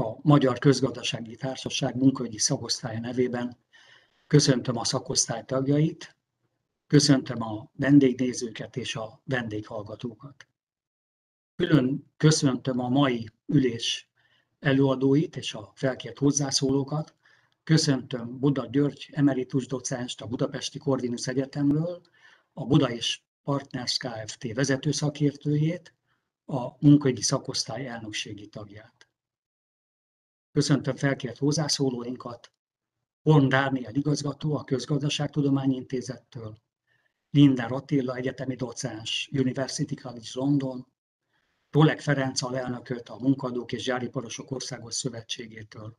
a Magyar Közgazdasági Társaság munkahogyi szakosztálya nevében köszöntöm a szakosztály tagjait, köszöntöm a vendégnézőket és a vendéghallgatókat. Külön köszöntöm a mai ülés előadóit és a felkért hozzászólókat. Köszöntöm Buda György emeritus docenst a Budapesti Korvinusz Egyetemről, a Buda és Partners Kft. vezető szakértőjét, a munkahogyi szakosztály elnökségi tagját. Köszöntöm felkért hozzászólóinkat, Horn Dániel igazgató a Közgazdaságtudományi Intézettől, Linda Attila egyetemi docens, University College London, Rolek Ferenc alelnököt a Munkadók és Gyáriparosok Országos Szövetségétől,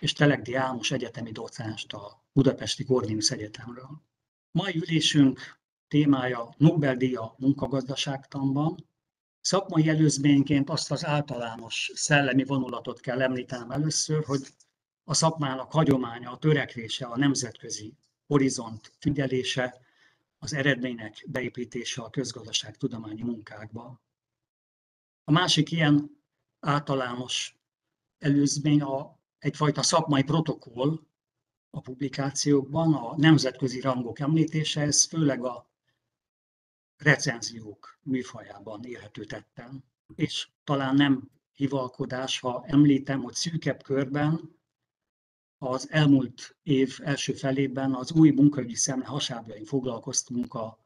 és Telegdi Ámos egyetemi docenst a Budapesti Corvinus Egyetemről. Mai ülésünk témája Nobel-díja munkagazdaságtanban. Szakmai előzményként azt az általános szellemi vonulatot kell említenem először, hogy a szakmának hagyománya, a törekvése, a nemzetközi horizont figyelése, az eredmények beépítése a közgazdaságtudományi munkákba. A másik ilyen általános előzmény a, egyfajta szakmai protokoll a publikációkban, a nemzetközi rangok említése, ez főleg a recenziók műfajában érhető tettem. És talán nem hivalkodás, ha említem, hogy szűkebb körben az elmúlt év első felében az új munkaügyi szemle hasábjain foglalkoztunk a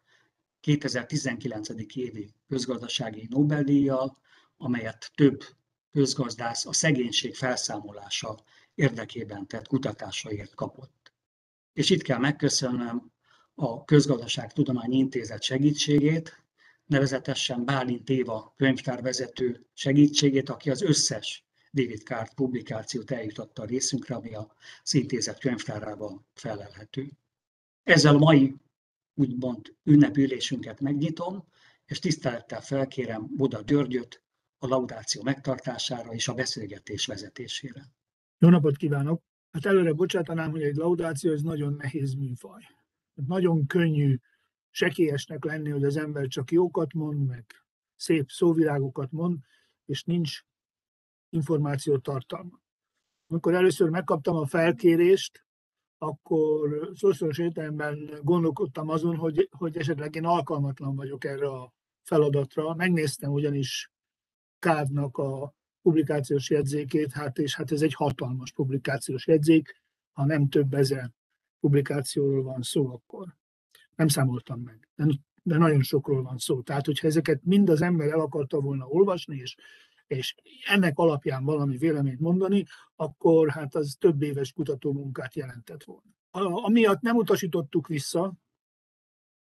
2019. évi közgazdasági Nobel-díjjal, amelyet több közgazdász a szegénység felszámolása érdekében tett kutatásaért kapott. És itt kell megköszönnöm a Közgazdaságtudományi Intézet segítségét, nevezetesen Bálint Éva könyvtárvezető segítségét, aki az összes David Card publikációt eljutotta a részünkre, ami a intézet könyvtárában felelhető. Ezzel a mai úgymond ünnepülésünket megnyitom, és tisztelettel felkérem Boda Györgyöt a laudáció megtartására és a beszélgetés vezetésére. Jó napot kívánok! Hát előre bocsátanám, hogy egy laudáció ez nagyon nehéz műfaj. Nagyon könnyű sekélyesnek lenni, hogy az ember csak jókat mond, meg szép szóvirágokat mond, és nincs információ tartalma. Amikor először megkaptam a felkérést, akkor szószoros értelemben gondolkodtam azon, hogy, hogy esetleg én alkalmatlan vagyok erre a feladatra. Megnéztem ugyanis Kávnak a publikációs jegyzékét, hát és hát ez egy hatalmas publikációs jegyzék, ha nem több ezer publikációról van szó, akkor nem számoltam meg, de, nagyon sokról van szó. Tehát, hogyha ezeket mind az ember el akarta volna olvasni, és, és ennek alapján valami véleményt mondani, akkor hát az több éves kutatómunkát jelentett volna. Amiatt nem utasítottuk vissza,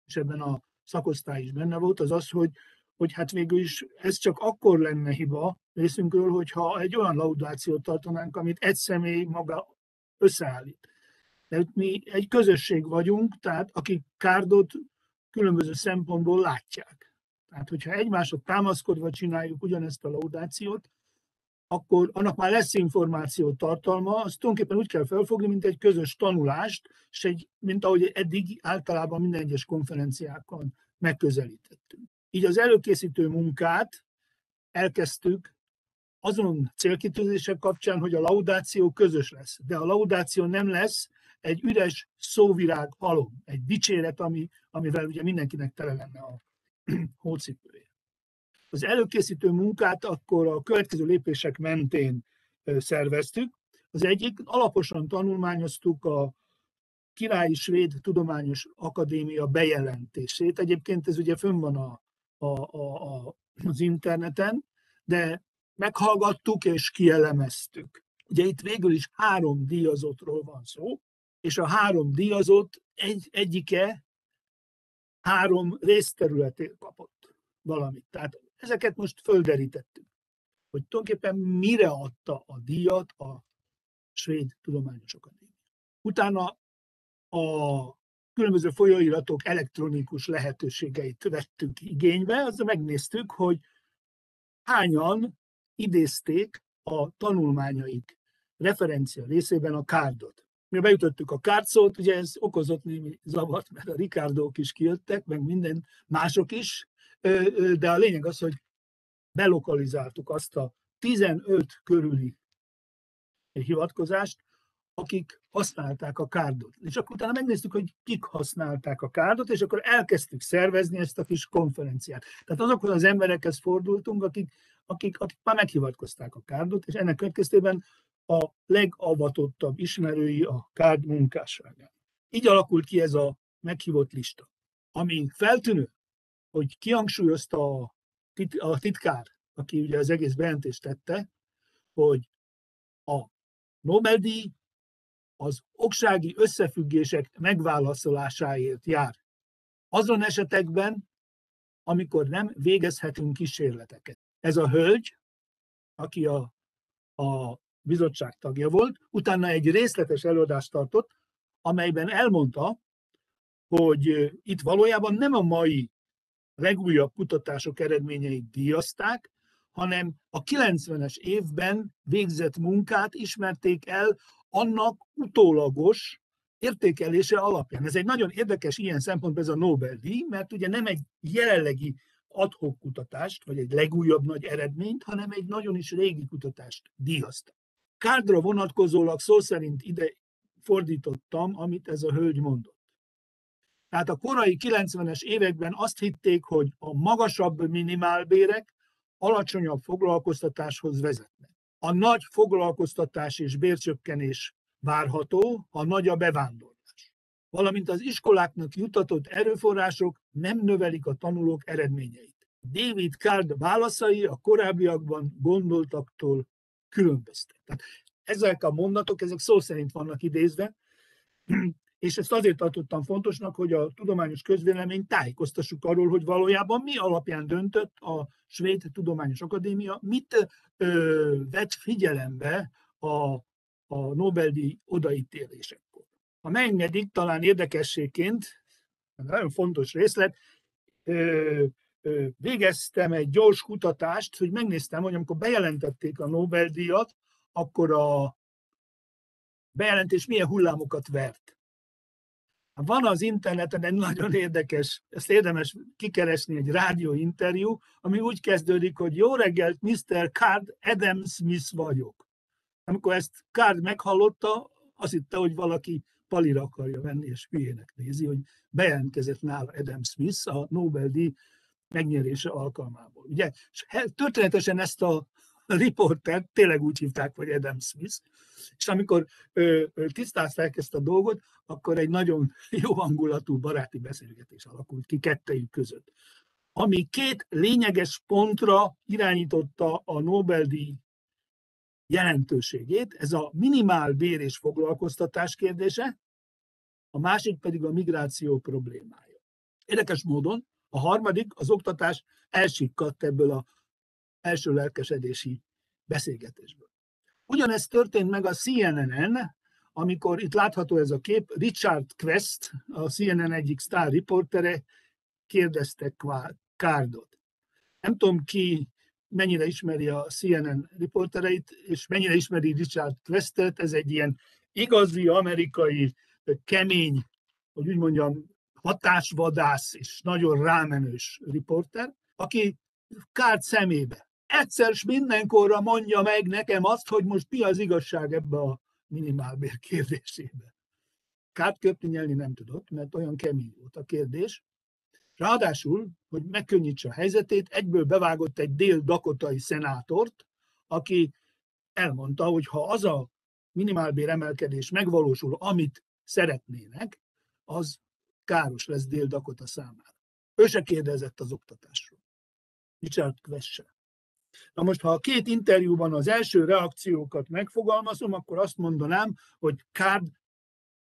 és ebben a szakosztály is benne volt, az az, hogy, hogy hát végül is ez csak akkor lenne hiba részünkről, hogyha egy olyan laudációt tartanánk, amit egy személy maga összeállít. De mi egy közösség vagyunk, tehát akik kárdot különböző szempontból látják. Tehát, hogyha egymásra támaszkodva csináljuk ugyanezt a laudációt, akkor annak már lesz információ tartalma, azt tulajdonképpen úgy kell felfogni, mint egy közös tanulást, és egy, mint ahogy eddig általában minden egyes konferenciákon megközelítettünk. Így az előkészítő munkát elkezdtük azon célkitűzések kapcsán, hogy a laudáció közös lesz. De a laudáció nem lesz egy üres szóvirág halom, egy dicséret, ami, amivel ugye mindenkinek tele lenne a hócipője. Az előkészítő munkát akkor a következő lépések mentén szerveztük. Az egyik, alaposan tanulmányoztuk a Királyi Svéd Tudományos Akadémia bejelentését. Egyébként ez ugye fönn van a, a, a, a, az interneten, de meghallgattuk és kielemeztük. Ugye itt végül is három díjazottról van szó, és a három díjazott egy, egyike három részterületért kapott valamit. Tehát ezeket most földerítettük, hogy tulajdonképpen mire adta a díjat a Svéd Tudományos Akadémia. Utána a különböző folyóiratok elektronikus lehetőségeit vettük igénybe, azzal megnéztük, hogy hányan idézték a tanulmányaik referencia részében a kárdot. Mi bejutottuk a kárcót, ugye ez okozott némi zavart, mert a Ricardo is kijöttek, meg minden mások is, de a lényeg az, hogy belokalizáltuk azt a 15 körüli hivatkozást, akik használták a kárdot. És akkor utána megnéztük, hogy kik használták a kárdot, és akkor elkezdtük szervezni ezt a kis konferenciát. Tehát azokhoz az emberekhez fordultunk, akik, akik, akik már meghivatkozták a kárdot, és ennek következtében a legavatottabb ismerői a kárd munkásságán. Így alakult ki ez a meghívott lista. Ami feltűnő, hogy kihangsúlyozta a, tit, a titkár, aki ugye az egész bejelentést tette, hogy a Nobel-díj az oksági összefüggések megválaszolásáért jár. Azon esetekben, amikor nem végezhetünk kísérleteket. Ez a hölgy, aki a, a bizottság tagja volt, utána egy részletes előadást tartott, amelyben elmondta, hogy itt valójában nem a mai legújabb kutatások eredményeit díjazták, hanem a 90-es évben végzett munkát ismerték el annak utólagos értékelése alapján. Ez egy nagyon érdekes ilyen szempontból ez a Nobel-díj, mert ugye nem egy jelenlegi adhok kutatást, vagy egy legújabb nagy eredményt, hanem egy nagyon is régi kutatást díjazta. Kárdra vonatkozólag szó szerint ide fordítottam, amit ez a hölgy mondott. Tehát a korai 90-es években azt hitték, hogy a magasabb minimálbérek alacsonyabb foglalkoztatáshoz vezetnek. A nagy foglalkoztatás és bércsökkenés várható, a nagy a bevándorlás. Valamint az iskoláknak jutatott erőforrások nem növelik a tanulók eredményeit. David Card válaszai a korábbiakban gondoltaktól különböztek. Tehát ezek a mondatok, ezek szó szerint vannak idézve, és ezt azért tartottam fontosnak, hogy a tudományos közvélemény tájékoztassuk arról, hogy valójában mi alapján döntött a Svéd Tudományos Akadémia, mit ö, vett figyelembe a, a Nobel-díj odaítélésekkor. Ha megengedik, talán érdekességként, nagyon fontos részlet, ö, végeztem egy gyors kutatást, hogy megnéztem, hogy amikor bejelentették a Nobel-díjat, akkor a bejelentés milyen hullámokat vert. Van az interneten egy nagyon érdekes, ezt érdemes kikeresni, egy rádióinterjú, ami úgy kezdődik, hogy jó reggelt, Mr. Card, Adam Smith vagyok. Amikor ezt Card meghallotta, azt hitte, hogy valaki palira akarja venni, és hülyének nézi, hogy bejelentkezett nála Adam Smith a Nobel-díj megnyerése alkalmából. Ugye, történetesen ezt a riportert tényleg úgy hívták, hogy Adam Smith, és amikor ö, ö, tisztázták ezt a dolgot, akkor egy nagyon jó hangulatú baráti beszélgetés alakult ki kettejük között. Ami két lényeges pontra irányította a Nobel-díj jelentőségét, ez a minimál bér és foglalkoztatás kérdése, a másik pedig a migráció problémája. Érdekes módon a harmadik, az oktatás elsikkadt ebből a első lelkesedési beszélgetésből. Ugyanezt történt meg a CNN-en, amikor itt látható ez a kép, Richard Quest, a CNN egyik sztár riportere, kérdezte Kárdot. Nem tudom ki mennyire ismeri a CNN riportereit, és mennyire ismeri Richard Questet, ez egy ilyen igazi amerikai, kemény, hogy úgy mondjam, hatásvadász és nagyon rámenős riporter, aki Kárt szemébe egyszer s mindenkorra mondja meg nekem azt, hogy most mi az igazság ebbe a minimálbér kérdésébe. Kárt köpni nyelni nem tudott, mert olyan kemény volt a kérdés. Ráadásul, hogy megkönnyítse a helyzetét, egyből bevágott egy dél-dakotai szenátort, aki elmondta, hogy ha az a minimálbér emelkedés megvalósul, amit szeretnének, az káros lesz Dél-Dakota számára. Ő se kérdezett az oktatásról. Richard Quest Na most, ha a két interjúban az első reakciókat megfogalmazom, akkor azt mondanám, hogy Card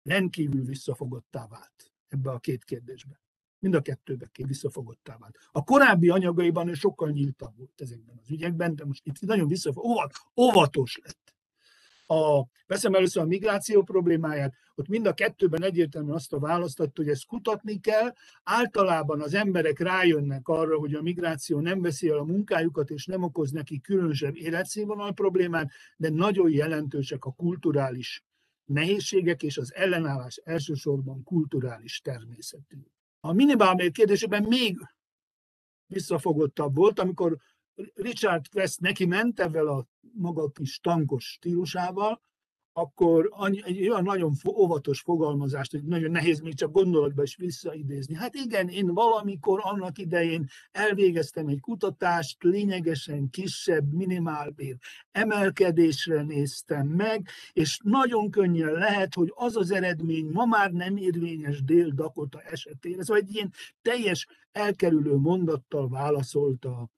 rendkívül visszafogottá vált ebbe a két kérdésbe. Mind a kettőbe visszafogottá vált. A korábbi anyagaiban ő sokkal nyíltabb volt ezekben az ügyekben, de most itt nagyon visszafogott, óvatos lett a, veszem először a migráció problémáját, ott mind a kettőben egyértelműen azt a választott, hogy ezt kutatni kell. Általában az emberek rájönnek arra, hogy a migráció nem veszi el a munkájukat, és nem okoz neki különösebb életszínvonal problémát, de nagyon jelentősek a kulturális nehézségek, és az ellenállás elsősorban kulturális természetű. A minimálbér kérdésében még visszafogottabb volt, amikor Richard Quest neki ment ezzel a maga kis tankos stílusával, akkor annyi, egy olyan nagyon óvatos fogalmazást, hogy nagyon nehéz még csak gondolatba is visszaidézni. Hát igen, én valamikor annak idején elvégeztem egy kutatást, lényegesen kisebb minimálbér emelkedésre néztem meg, és nagyon könnyen lehet, hogy az az eredmény ma már nem érvényes Dél-Dakota esetén. Ez egy ilyen teljes elkerülő mondattal válaszolta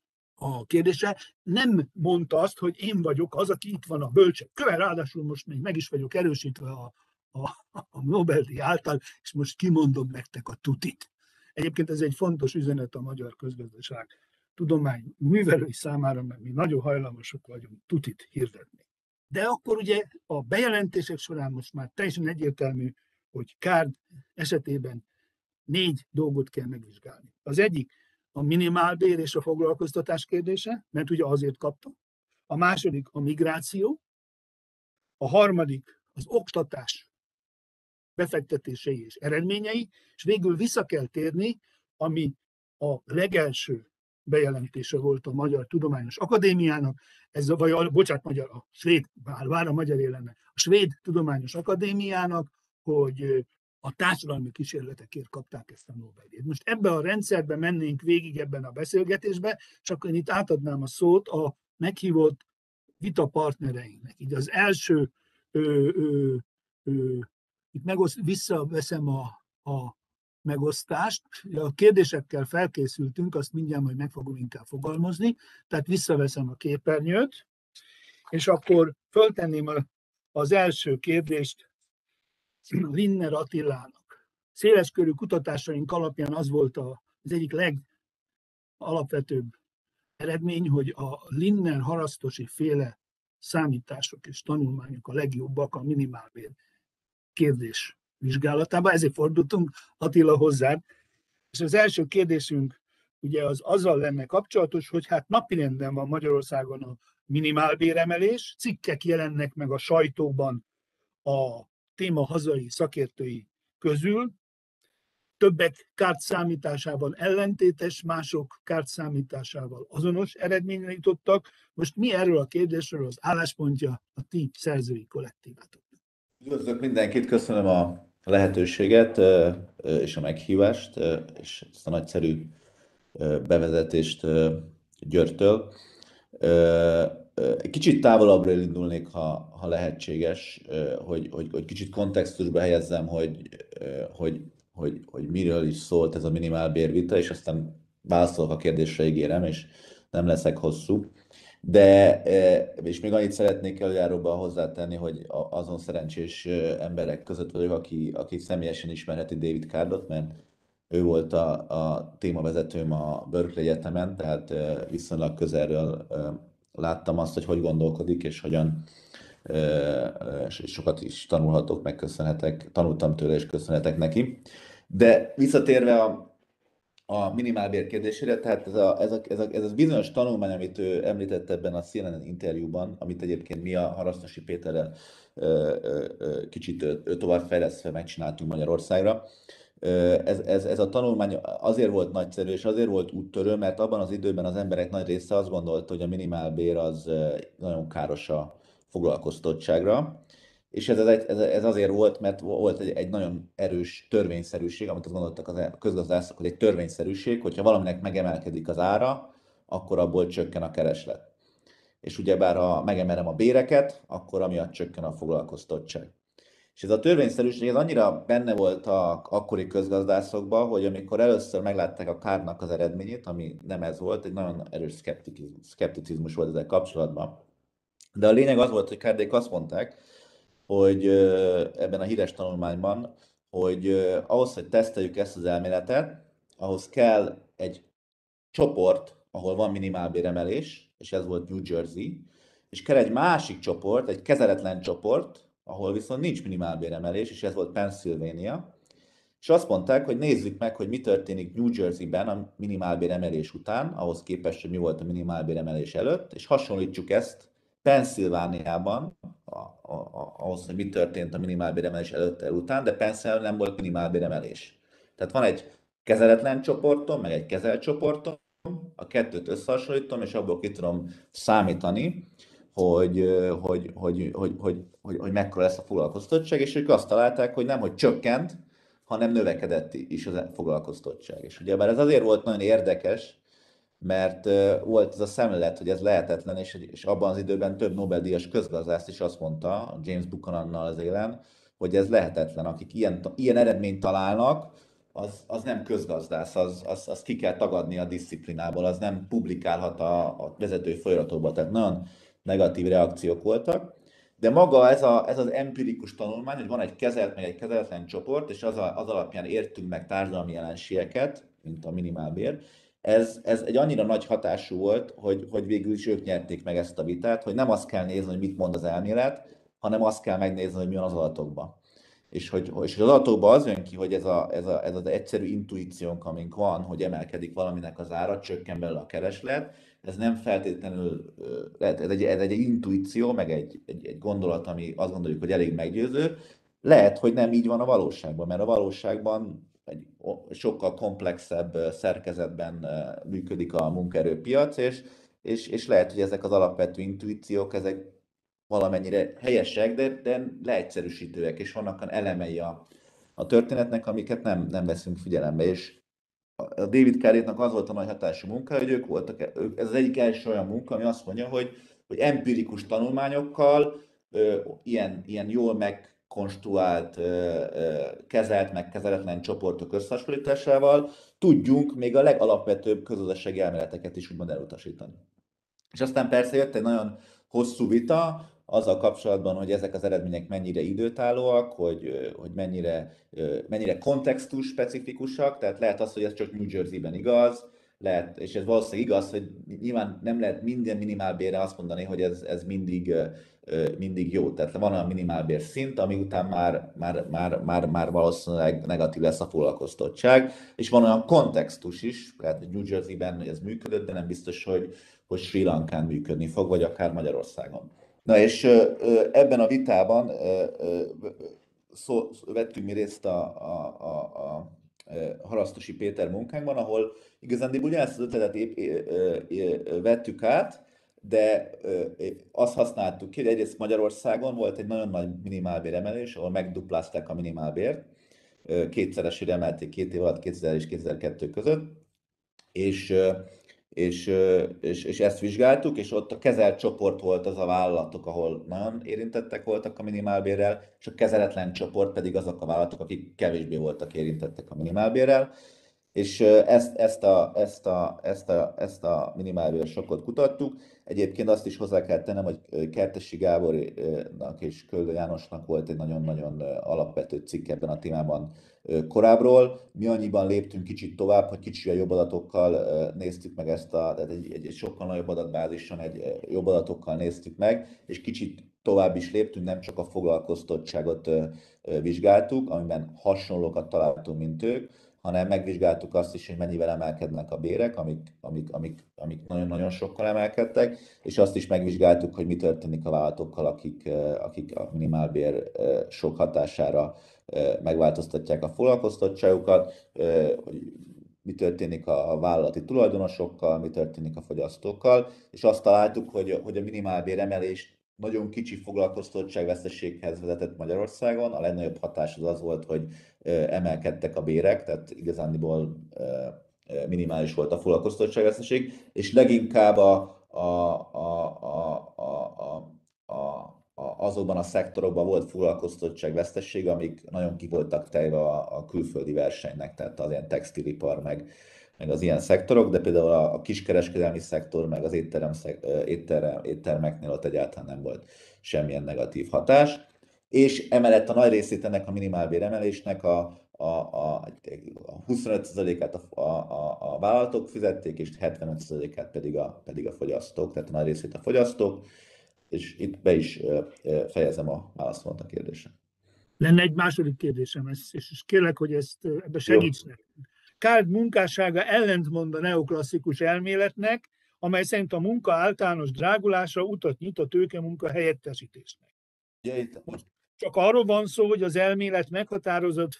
a kérdése, nem mondta azt, hogy én vagyok az, aki itt van a bölcsek köve, ráadásul most még meg is vagyok erősítve a, a, a Nobel-díj által, és most kimondom nektek a tutit. Egyébként ez egy fontos üzenet a magyar közgazdaság tudomány művelői számára, mert mi nagyon hajlamosak vagyunk tutit hirdetni. De akkor ugye a bejelentések során most már teljesen egyértelmű, hogy Kárd esetében négy dolgot kell megvizsgálni. Az egyik, a minimálbér és a foglalkoztatás kérdése, mert ugye azért kapta. A második a migráció. A harmadik az oktatás befektetései és eredményei, és végül vissza kell térni, ami a legelső bejelentése volt a Magyar Tudományos Akadémiának, ez, vagy a, bocsánat, magyar, a svéd, bár vár a magyar élene, a svéd Tudományos Akadémiának, hogy a társadalmi kísérletekért kapták ezt a Nobel-díjat. Most ebbe a rendszerbe mennénk végig ebben a beszélgetésbe, csak én itt átadnám a szót a meghívott vita partnereinknek. Így az első, ö, ö, ö, itt megoszt, visszaveszem a, a megosztást. A kérdésekkel felkészültünk, azt mindjárt majd meg fogom inkább fogalmazni, tehát visszaveszem a képernyőt, és akkor föltenném az első kérdést Linner Attilának. Széleskörű kutatásaink alapján az volt az egyik legalapvetőbb eredmény, hogy a Linner harasztosi féle számítások és tanulmányok a legjobbak a minimálbér kérdés vizsgálatában. Ezért fordultunk Attila hozzá. És az első kérdésünk ugye az azzal lenne kapcsolatos, hogy hát napirenden van Magyarországon a minimálbéremelés, cikkek jelennek meg a sajtóban a téma hazai szakértői közül, többek kárt számításával ellentétes, mások kárt számításával azonos eredményre jutottak. Most mi erről a kérdésről az álláspontja a ti szerzői kollektívátoknak? Üdvözlök mindenkit, köszönöm a lehetőséget és a meghívást, és ezt a nagyszerű bevezetést Györtől. Egy kicsit távolabbra indulnék, ha, ha lehetséges, hogy, hogy, hogy kicsit kontextusba helyezzem, hogy, hogy, hogy, hogy miről is szólt ez a minimálbérvita, és aztán válaszolok a kérdésre, ígérem, és nem leszek hosszú. De, és még annyit szeretnék előjáróban hozzátenni, hogy azon szerencsés emberek között vagyok, aki, aki személyesen ismerheti David Cardot, mert ő volt a, a témavezetőm a Berkeley Egyetemen, tehát viszonylag közelről láttam azt, hogy hogy gondolkodik, és hogyan és sokat is tanulhatok, megköszönhetek, tanultam tőle, és köszönhetek neki. De visszatérve a, a minimálbér kérdésére, tehát ez a, ez, a, ez, a, ez a bizonyos tanulmány, amit ő említett ebben a CNN interjúban, amit egyébként mi a Harasztosi Péterrel kicsit tovább fejlesztve megcsináltunk Magyarországra, ez, ez, ez a tanulmány azért volt nagyszerű, és azért volt úttörő, mert abban az időben az emberek nagy része azt gondolta, hogy a minimálbér az nagyon káros a foglalkoztatottságra, és ez, ez, ez azért volt, mert volt egy, egy nagyon erős törvényszerűség, amit azt gondoltak a e, közgazdászok, hogy egy törvényszerűség, hogyha valaminek megemelkedik az ára, akkor abból csökken a kereslet. És ugyebár ha megemelem a béreket, akkor amiatt csökken a foglalkoztatottság. És ez a törvényszerűség ez annyira benne volt a akkori közgazdászokban, hogy amikor először meglátták a kárnak az eredményét, ami nem ez volt, egy nagyon erős szkepticizmus volt ezzel kapcsolatban. De a lényeg az volt, hogy Kárdék azt mondták, hogy ebben a híres tanulmányban, hogy ahhoz, hogy teszteljük ezt az elméletet, ahhoz kell egy csoport, ahol van minimálbéremelés, és ez volt New Jersey, és kell egy másik csoport, egy kezeletlen csoport, ahol viszont nincs minimálbéremelés, és ez volt Pennsylvania, és azt mondták, hogy nézzük meg, hogy mi történik New Jersey-ben a minimálbéremelés után, ahhoz képest, hogy mi volt a minimálbéremelés előtt, és hasonlítsuk ezt Pennsylvániában, ahhoz, hogy mi történt a minimálbéremelés előtt el után, de Pennsylvania nem volt minimálbéremelés. Tehát van egy kezeletlen csoportom, meg egy kezelt csoportom, a kettőt összehasonlítom, és abból ki tudom számítani, hogy, hogy, hogy, hogy, hogy, hogy, hogy mekkora lesz a foglalkoztatottság, és ők azt találták, hogy nem, hogy csökkent, hanem növekedett is a foglalkoztatottság. És ugye ez azért volt nagyon érdekes, mert volt ez a szemlélet, hogy ez lehetetlen, és, és abban az időben több Nobel-díjas közgazdászt is azt mondta, James Buchanannal az élen, hogy ez lehetetlen. Akik ilyen, ilyen eredményt találnak, az, az nem közgazdász, az, az, az ki kell tagadni a disziplinából, az nem publikálhat a, a vezetői folyamatokba. Tehát nagyon negatív reakciók voltak. De maga ez, a, ez az empirikus tanulmány, hogy van egy kezelt, meg egy kezeletlen csoport, és az, a, az alapján értünk meg társadalmi jelenségeket, mint a minimálbér, ez, ez egy annyira nagy hatású volt, hogy, hogy végül is ők nyerték meg ezt a vitát, hogy nem azt kell nézni, hogy mit mond az elmélet, hanem azt kell megnézni, hogy mi van az adatokban. És hogy, és az adatokban az jön ki, hogy ez, a, ez, a, ez az egyszerű intuíciónk, amink van, hogy emelkedik valaminek az ára, csökken belőle a kereslet, ez nem feltétlenül, ez egy, ez egy intuíció, meg egy, egy, egy gondolat, ami azt gondoljuk, hogy elég meggyőző, lehet, hogy nem így van a valóságban, mert a valóságban egy sokkal komplexebb szerkezetben működik a munkaerőpiac, és, és, és lehet, hogy ezek az alapvető intuíciók, ezek valamennyire helyesek, de, de leegyszerűsítőek, és vannak elemei a, a történetnek, amiket nem, nem veszünk figyelembe, és a David Carrétnak az volt a nagy hatású munka, hogy ők voltak, ez az egyik első olyan munka, ami azt mondja, hogy, hogy empirikus tanulmányokkal, ö, ilyen, ilyen jól megkonstruált, ö, ö, kezelt, meg kezeletlen csoportok összehasonlításával tudjunk még a legalapvetőbb közösségi elméleteket is úgymond elutasítani. És aztán persze jött egy nagyon hosszú vita, azzal kapcsolatban, hogy ezek az eredmények mennyire időtállóak, hogy, hogy mennyire, mennyire kontextus specifikusak, tehát lehet az, hogy ez csak New Jersey-ben igaz, lehet, és ez valószínűleg igaz, hogy nyilván nem lehet minden minimálbérre azt mondani, hogy ez, ez mindig, mindig jó. Tehát van a minimálbér szint, ami után már, már, már, már, már valószínűleg negatív lesz a foglalkoztottság, és van olyan kontextus is, tehát New Jersey-ben ez működött, de nem biztos, hogy, hogy Sri Lankán működni fog, vagy akár Magyarországon. Na és ebben a vitában szó, vettünk mi részt a, a, a, a Harasztosi Péter munkánkban, ahol igazán ugye ezt az ötletet épp, vettük át, de azt használtuk ki, hogy egyrészt Magyarországon volt egy nagyon nagy minimálbér emelés, ahol megduplázták a minimálbért, kétszeresére emelték két év alatt, 2000 és 2002 között, és és, és, és ezt vizsgáltuk, és ott a kezelt csoport volt az a vállalatok, ahol nagyon érintettek voltak a minimálbérrel, és a kezeletlen csoport pedig azok a vállalatok, akik kevésbé voltak érintettek a minimálbérrel. És ezt, ezt, a, ezt, a, ezt, a, ezt a minimálbér sokkot kutattuk. Egyébként azt is hozzá kell tennem, hogy Kertesi Gábornak és Köldő Jánosnak volt egy nagyon-nagyon alapvető cikk ebben a témában korábbról. Mi annyiban léptünk kicsit tovább, hogy kicsit jobb adatokkal néztük meg ezt a, tehát egy, egy, egy sokkal nagyobb adatbázison, egy jobb adatokkal néztük meg, és kicsit tovább is léptünk, nem csak a foglalkoztottságot vizsgáltuk, amiben hasonlókat találtunk, mint ők, hanem megvizsgáltuk azt is, hogy mennyivel emelkednek a bérek, amik, amik, amik, amik nagyon-nagyon sokkal emelkedtek, és azt is megvizsgáltuk, hogy mi történik a vállalatokkal, akik, akik a minimálbér sok hatására megváltoztatják a foglalkoztatottságukat, hogy mi történik a vállalati tulajdonosokkal, mi történik a fogyasztókkal, és azt találtuk, hogy, hogy a minimálbér emelés nagyon kicsi foglalkoztatottságveszteséghez vezetett Magyarországon. A legnagyobb hatás az az volt, hogy emelkedtek a bérek, tehát igazániból minimális volt a foglalkoztatottságveszteség, és leginkább a, a, a, a, a, a, a, azokban a szektorokban volt foglalkoztatottságvesztesség, amik nagyon ki voltak a, a külföldi versenynek, tehát az ilyen textilipar, meg, meg az ilyen szektorok, de például a, a kiskereskedelmi szektor, meg az étterem, étterem, éttermeknél ott egyáltalán nem volt semmilyen negatív hatás. És emellett a nagy részét ennek a minimálbér emelésnek a, a, a, a 25%-át a, a, a vállalatok fizették, és 75%-át pedig a, pedig a fogyasztók, tehát a nagy részét a fogyasztók, és itt be is fejezem a válaszomat a kérdésre. Lenne egy második kérdésem, és kérlek, hogy ezt ebbe segíts nekünk. Káld munkássága ellentmond a neoklasszikus elméletnek, amely szerint a munka általános drágulása utat nyit a tőkemunka helyettesítésnek. Itt most csak arról van szó, hogy az elmélet meghatározott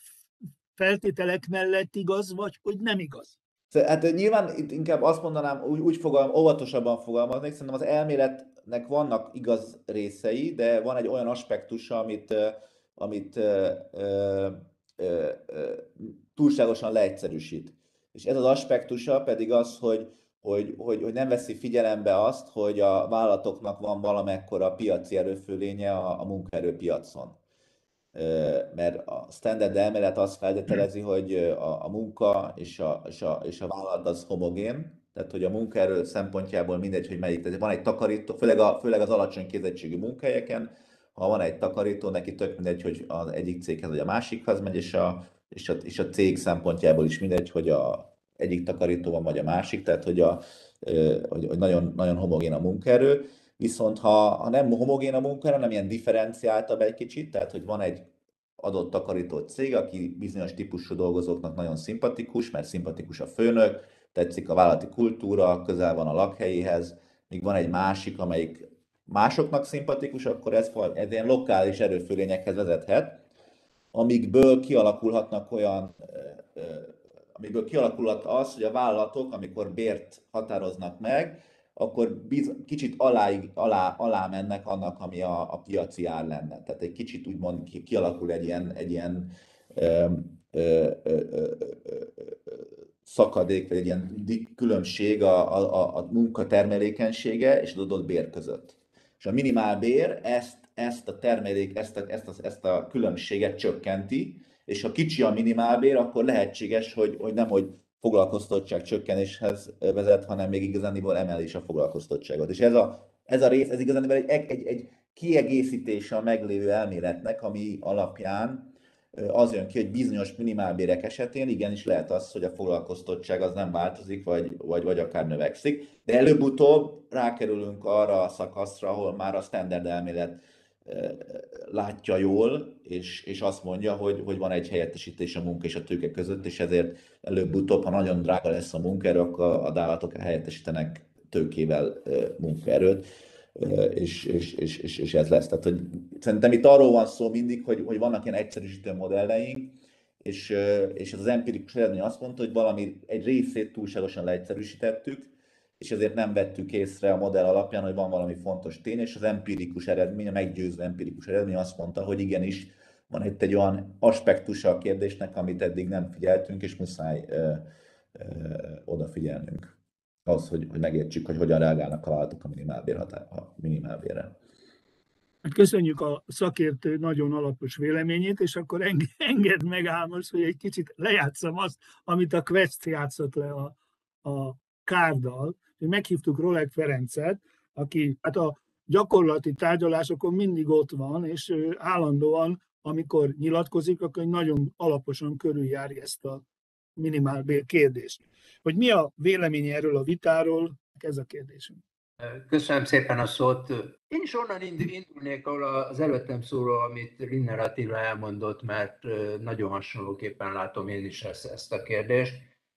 feltételek mellett igaz, vagy hogy nem igaz. Hát nyilván itt inkább azt mondanám, úgy, úgy fogalm, óvatosabban fogalmaznék, szerintem az elméletnek vannak igaz részei, de van egy olyan aspektusa, amit, amit ö, ö, ö, túlságosan leegyszerűsít. És ez az aspektusa pedig az, hogy, hogy, hogy, hogy nem veszi figyelembe azt, hogy a vállalatoknak van valamekkora piaci erőfölénye a, a munkaerőpiacon mert a standard elmélet azt feltételezi, hogy a, a munka és a, és, a, és a vállalat az homogén, tehát hogy a munkaerő szempontjából mindegy, hogy melyik. Tehát van egy takarító, főleg, a, főleg az alacsony képzettségű munkahelyeken, ha van egy takarító, neki tök mindegy, hogy az egyik céghez vagy a másikhoz megy, és a, és a, és a cég szempontjából is mindegy, hogy a egyik takarító van, vagy a másik, tehát hogy, a, hogy, hogy nagyon, nagyon homogén a munkaerő. Viszont ha, ha nem homogén a munkaerő, hanem ilyen differenciáltabb egy kicsit, tehát hogy van egy adott takarító cég, aki bizonyos típusú dolgozóknak nagyon szimpatikus, mert szimpatikus a főnök, tetszik a vállalati kultúra, közel van a lakhelyéhez, míg van egy másik, amelyik másoknak szimpatikus, akkor ez, ez ilyen lokális erőfölényekhez vezethet, amikből kialakulhatnak olyan, amikből kialakulhat az, hogy a vállalatok, amikor bért határoznak meg, akkor biz, kicsit alá, alá, alá mennek annak, ami a, a piaci ár lenne. Tehát egy kicsit úgymond ki, kialakul egy ilyen, egy ilyen ö, ö, ö, ö, szakadék, vagy egy ilyen különbség a, a, a munkatermelékenysége és az adott bér között. És a minimálbér ezt, ezt a termelék, ezt a, ezt, a, ezt a különbséget csökkenti, és ha kicsi a minimálbér, akkor lehetséges, hogy, hogy nem, hogy foglalkoztatság csökkenéshez vezet, hanem még igazániból emeli is a foglalkoztatottságot. És ez a, ez a rész, ez igazániból egy, egy, egy kiegészítése a meglévő elméletnek, ami alapján az jön ki, hogy bizonyos minimálbérek esetén igenis lehet az, hogy a foglalkoztatottság az nem változik, vagy, vagy, vagy akár növekszik, de előbb-utóbb rákerülünk arra a szakaszra, ahol már a standard elmélet látja jól, és, és azt mondja, hogy, hogy van egy helyettesítés a munka és a tőke között, és ezért előbb-utóbb, ha nagyon drága lesz a munkaerő, akkor a dálatok helyettesítenek tőkével munkaerőt, és, és, és, és, és ez lesz. Tehát, hogy szerintem itt arról van szó mindig, hogy, hogy vannak ilyen egyszerűsítő modelleink, és, és ez az empirikus eredmény azt mondta, hogy valami egy részét túlságosan leegyszerűsítettük, és ezért nem vettük észre a modell alapján, hogy van valami fontos tény, és az empirikus eredmény, a meggyőző empirikus eredmény azt mondta, hogy igenis van itt egy olyan aspektusa a kérdésnek, amit eddig nem figyeltünk, és muszáj ö, ö, odafigyelnünk ahhoz, hogy, hogy megértsük, hogy hogyan reagálnak a vállalatok a minimálbér a minimálbérre. Hát köszönjük a szakértő nagyon alapos véleményét, és akkor engedd meg Ámos, hogy egy kicsit lejátszom azt, amit a Quest játszott le a, a kárdal, meghívtuk Rolek Ferencet, aki hát a gyakorlati tárgyalásokon mindig ott van, és állandóan, amikor nyilatkozik, akkor nagyon alaposan körüljárja ezt a minimálbér kérdést. Hogy mi a véleménye erről a vitáról, ez a kérdésünk. Köszönöm szépen a szót. Én is onnan indulnék, ahol az előttem szóló, amit Rinner Attila elmondott, mert nagyon hasonlóképpen látom én is ezt, ezt a kérdést.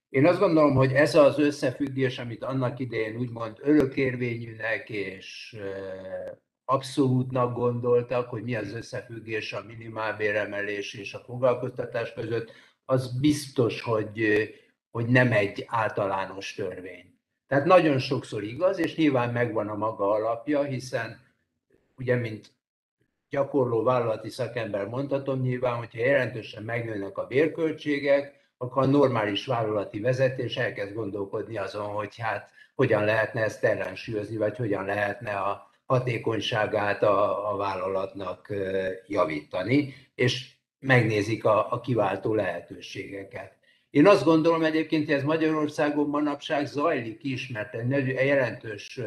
Én azt gondolom, hogy ez az összefüggés, amit annak idején úgymond örökérvényűnek és abszolútnak gondoltak, hogy mi az összefüggés a minimálbéremelés és a foglalkoztatás között, az biztos, hogy, hogy nem egy általános törvény. Tehát nagyon sokszor igaz, és nyilván megvan a maga alapja, hiszen ugye, mint gyakorló vállalati szakember mondhatom nyilván, hogyha jelentősen megnőnek a bérköltségek, akkor a normális vállalati vezetés elkezd gondolkodni azon, hogy hát hogyan lehetne ezt ellensúlyozni, vagy hogyan lehetne a hatékonyságát a, a vállalatnak javítani, és megnézik a, a kiváltó lehetőségeket. Én azt gondolom egyébként, hogy ez Magyarországon manapság zajlik is, mert jelentős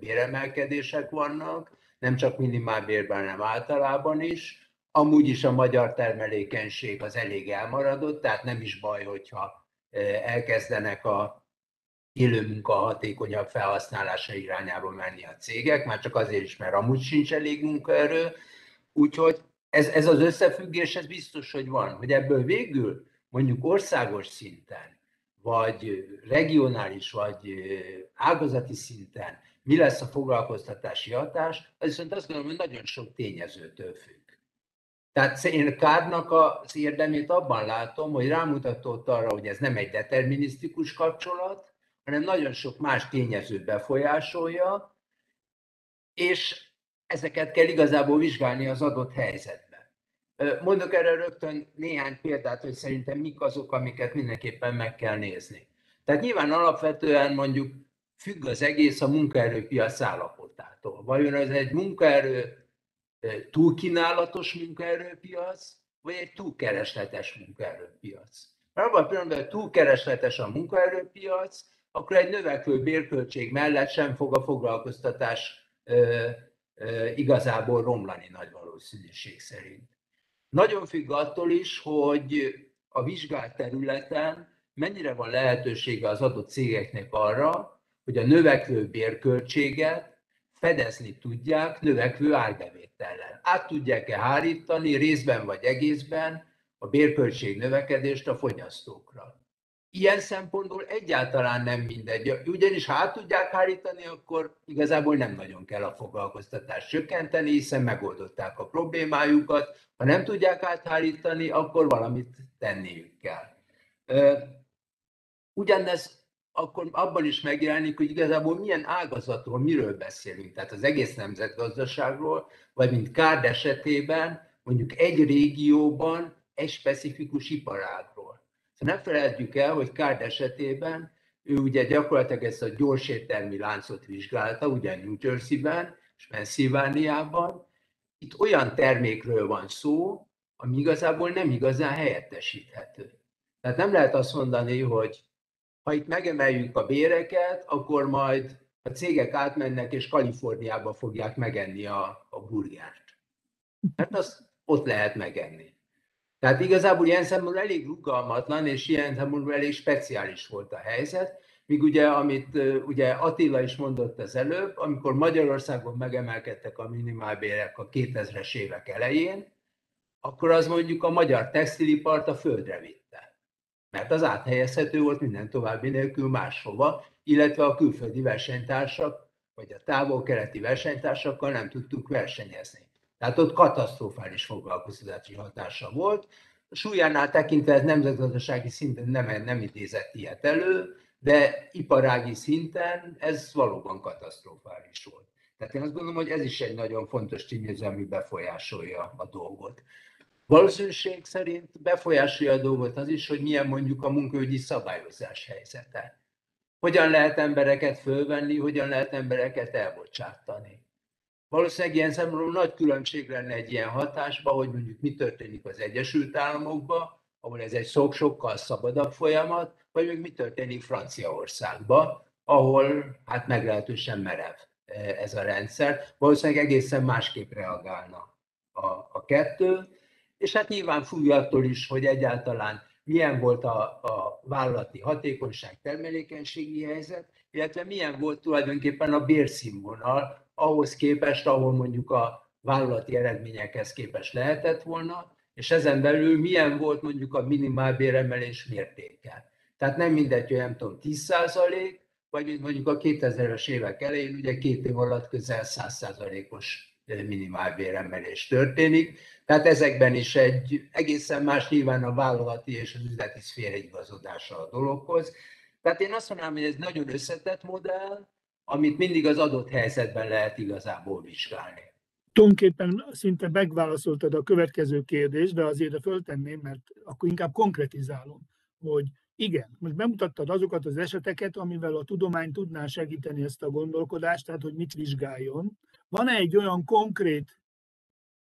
béremelkedések vannak, nem csak minimálbérben, hanem általában is, Amúgy is a magyar termelékenység az elég elmaradott, tehát nem is baj, hogyha elkezdenek a élőmunka hatékonyabb felhasználása irányába menni a cégek, már csak azért is, mert amúgy sincs elég munkaerő. Úgyhogy ez, ez az összefüggés, ez biztos, hogy van. Hogy ebből végül mondjuk országos szinten, vagy regionális, vagy ágazati szinten mi lesz a foglalkoztatási hatás, az viszont azt gondolom, hogy nagyon sok tényezőtől függ. Tehát én Kárnak az érdemét abban látom, hogy rámutatott arra, hogy ez nem egy determinisztikus kapcsolat, hanem nagyon sok más tényezőt befolyásolja, és ezeket kell igazából vizsgálni az adott helyzetben. Mondok erre rögtön néhány példát, hogy szerintem mik azok, amiket mindenképpen meg kell nézni. Tehát nyilván alapvetően mondjuk függ az egész a munkaerőpiac állapotától. Vajon ez egy munkaerő túlkínálatos munkaerőpiac, vagy egy túlkeresletes munkaerőpiac? Mert abban a pillanatban, túlkeresletes a munkaerőpiac, akkor egy növekvő bérköltség mellett sem fog a foglalkoztatás ö, ö, igazából romlani nagy valószínűség szerint. Nagyon függ attól is, hogy a vizsgált területen mennyire van lehetősége az adott cégeknek arra, hogy a növekvő bérköltséget fedezni tudják növekvő árbevétellel. Át tudják-e hárítani részben vagy egészben a bérköltség növekedést a fogyasztókra. Ilyen szempontból egyáltalán nem mindegy. Ugyanis ha át tudják hárítani, akkor igazából nem nagyon kell a foglalkoztatást csökkenteni, hiszen megoldották a problémájukat. Ha nem tudják áthárítani, akkor valamit tenniük kell. Ugyanez akkor abban is megjelenik, hogy igazából milyen ágazatról, miről beszélünk. Tehát az egész nemzetgazdaságról, vagy mint Kárd esetében mondjuk egy régióban egy specifikus iparágról. Szóval ne felejtjük el, hogy Kárd esetében ő ugye gyakorlatilag ezt a gyorséttermi láncot vizsgálta, ugye New Jersey-ben és Pennsylvániában. Itt olyan termékről van szó, ami igazából nem igazán helyettesíthető. Tehát nem lehet azt mondani, hogy ha itt megemeljük a béreket, akkor majd a cégek átmennek, és Kaliforniába fogják megenni a, a burgert. Mert azt ott lehet megenni. Tehát igazából ilyen szempontból elég rugalmatlan, és ilyen szempontból elég speciális volt a helyzet, míg ugye, amit ugye Attila is mondott az előbb, amikor Magyarországon megemelkedtek a minimálbérek a 2000-es évek elején, akkor az mondjuk a magyar textilipart a földre vitte mert az áthelyezhető volt minden további nélkül máshova, illetve a külföldi versenytársak, vagy a távol-keleti versenytársakkal nem tudtuk versenyezni. Tehát ott katasztrofális foglalkoztatási hatása volt. A súlyánál tekintve ez nemzetgazdasági szinten nem, nem idézett ilyet elő, de iparági szinten ez valóban katasztrofális volt. Tehát én azt gondolom, hogy ez is egy nagyon fontos tényező, ami befolyásolja a dolgot. Valószínűség szerint befolyásolja a dolgot az is, hogy milyen mondjuk a munkaügyi szabályozás helyzete. Hogyan lehet embereket fölvenni, hogyan lehet embereket elbocsátani. Valószínűleg ilyen szempontból nagy különbség lenne egy ilyen hatásban, hogy mondjuk mi történik az Egyesült Államokban, ahol ez egy sok sokkal szabadabb folyamat, vagy még mi történik Franciaországban, ahol hát meglehetősen merev eh, ez a rendszer. Valószínűleg egészen másképp reagálna a, a kettő és hát nyilván függ is, hogy egyáltalán milyen volt a, a vállalati hatékonyság, termelékenységi helyzet, illetve milyen volt tulajdonképpen a bérszínvonal ahhoz képest, ahol mondjuk a vállalati eredményekhez képest lehetett volna, és ezen belül milyen volt mondjuk a minimálbéremelés mértéke. Tehát nem mindegy, hogy nem tudom, 10 vagy mint mondjuk a 2000-es évek elején, ugye két év alatt közel 100 os minimálbéremelés történik. Tehát ezekben is egy egészen más nyilván a vállalati és az üzleti szféra igazodása a dologhoz. Tehát én azt mondanám, hogy ez nagyon összetett modell, amit mindig az adott helyzetben lehet igazából vizsgálni. Tulajdonképpen szinte megválaszoltad a következő kérdést, de azért föltenném, mert akkor inkább konkretizálom, hogy igen, most bemutattad azokat az eseteket, amivel a tudomány tudná segíteni ezt a gondolkodást, tehát hogy mit vizsgáljon. Van-e egy olyan konkrét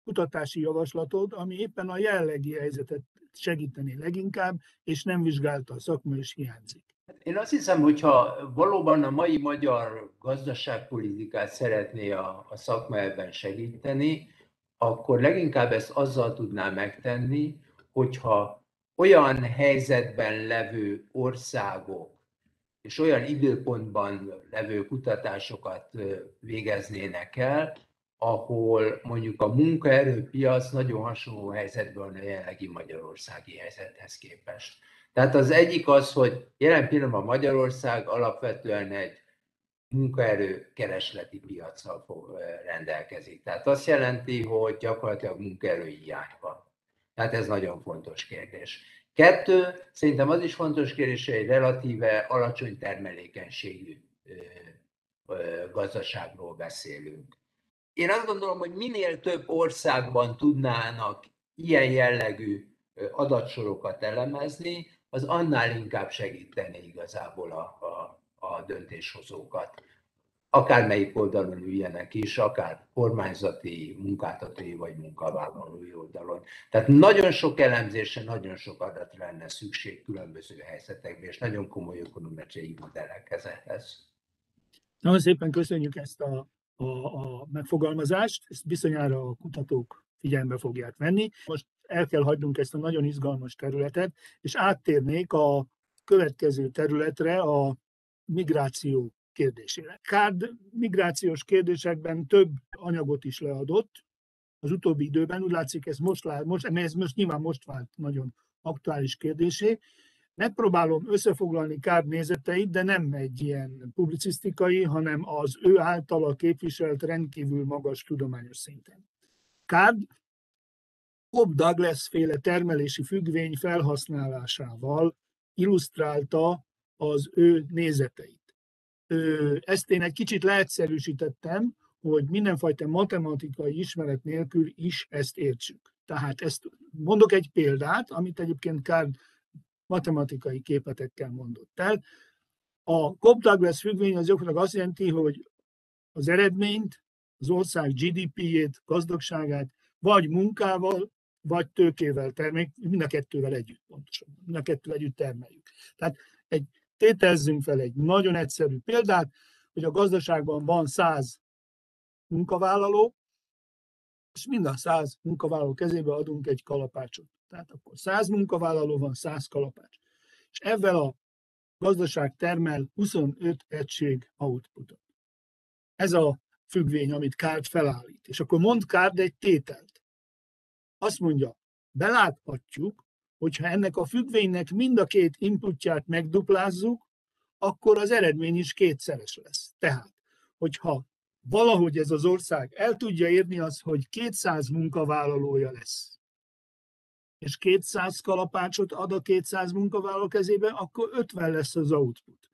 kutatási javaslatod, ami éppen a jellegi helyzetet segíteni leginkább, és nem vizsgálta a szakma, és hiányzik? Én azt hiszem, hogyha valóban a mai magyar gazdaságpolitikát szeretné a, a szakma ebben segíteni, akkor leginkább ezt azzal tudná megtenni, hogyha olyan helyzetben levő országok és olyan időpontban levő kutatásokat végeznének el, ahol mondjuk a munkaerőpiac nagyon hasonló helyzetben a jelenlegi magyarországi helyzethez képest. Tehát az egyik az, hogy jelen pillanatban Magyarország alapvetően egy munkaerő keresleti piacsal rendelkezik. Tehát azt jelenti, hogy gyakorlatilag munkaerő hiány van. Tehát ez nagyon fontos kérdés. Kettő, szerintem az is fontos kérdés, hogy egy relatíve alacsony termelékenységű gazdaságról beszélünk. Én azt gondolom, hogy minél több országban tudnának ilyen jellegű adatsorokat elemezni, az annál inkább segíteni igazából a, a, a döntéshozókat. Akármelyik oldalon üljenek is, akár kormányzati, munkáltatói vagy munkavállalói oldalon. Tehát nagyon sok elemzésre, nagyon sok adatra lenne szükség különböző helyzetekben, és nagyon komoly ökonometriai modellekhez ehhez. Nagyon szépen köszönjük ezt a, a, a megfogalmazást, ezt bizonyára a kutatók figyelme fogják venni. Most el kell hagynunk ezt a nagyon izgalmas területet, és áttérnék a következő területre, a migráció kérdésére. Kárd migrációs kérdésekben több anyagot is leadott az utóbbi időben, úgy látszik ez most, lát, most, ez most nyilván most vált nagyon aktuális kérdésé. Megpróbálom összefoglalni Kárd nézeteit, de nem egy ilyen publicisztikai, hanem az ő általa képviselt rendkívül magas tudományos szinten. Kárd Cobb Douglas féle termelési függvény felhasználásával illusztrálta az ő nézeteit. Ezt én egy kicsit leegyszerűsítettem, hogy mindenfajta matematikai ismeret nélkül is ezt értsük. Tehát ezt mondok egy példát, amit egyébként Card matematikai képetekkel mondott el. A Cobb-Douglas függvény az gyakorlatilag azt jelenti, hogy az eredményt, az ország GDP-jét, gazdagságát vagy munkával, vagy tőkével termeljük, mind a kettővel együtt pontosan, mind a kettővel együtt termeljük. Tehát egy, tételezzünk fel egy nagyon egyszerű példát, hogy a gazdaságban van 100 munkavállaló, és mind a 100 munkavállaló kezébe adunk egy kalapácsot. Tehát akkor 100 munkavállaló van, 100 kalapács. És ezzel a gazdaság termel 25 egység outputot. Ez a függvény, amit Kárt felállít. És akkor mond Kárt egy tételt azt mondja, beláthatjuk, hogyha ennek a függvénynek mind a két inputját megduplázzuk, akkor az eredmény is kétszeres lesz. Tehát, hogyha valahogy ez az ország el tudja érni az, hogy 200 munkavállalója lesz, és 200 kalapácsot ad a 200 munkavállaló kezébe, akkor 50 lesz az output.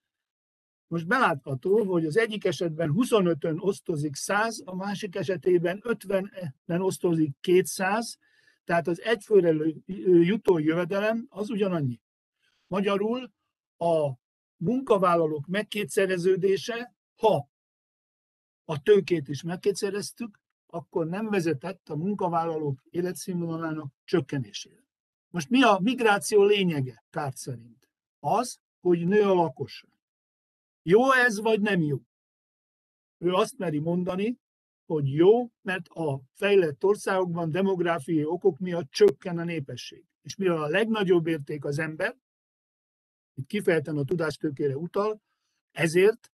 Most belátható, hogy az egyik esetben 25-ön osztozik 100, a másik esetében 50-en osztozik 200, tehát az egyfőre jutó jövedelem az ugyanannyi. Magyarul a munkavállalók megkétszereződése, ha a tőkét is megkétszereztük, akkor nem vezetett a munkavállalók életszínvonalának csökkenésére. Most mi a migráció lényege, Kárt szerint? Az, hogy nő a lakosság. Jó ez, vagy nem jó? Ő azt meri mondani, hogy jó, mert a fejlett országokban demográfiai okok miatt csökken a népesség. És mivel a legnagyobb érték az ember, itt kifejezetten a tudástőkére utal, ezért,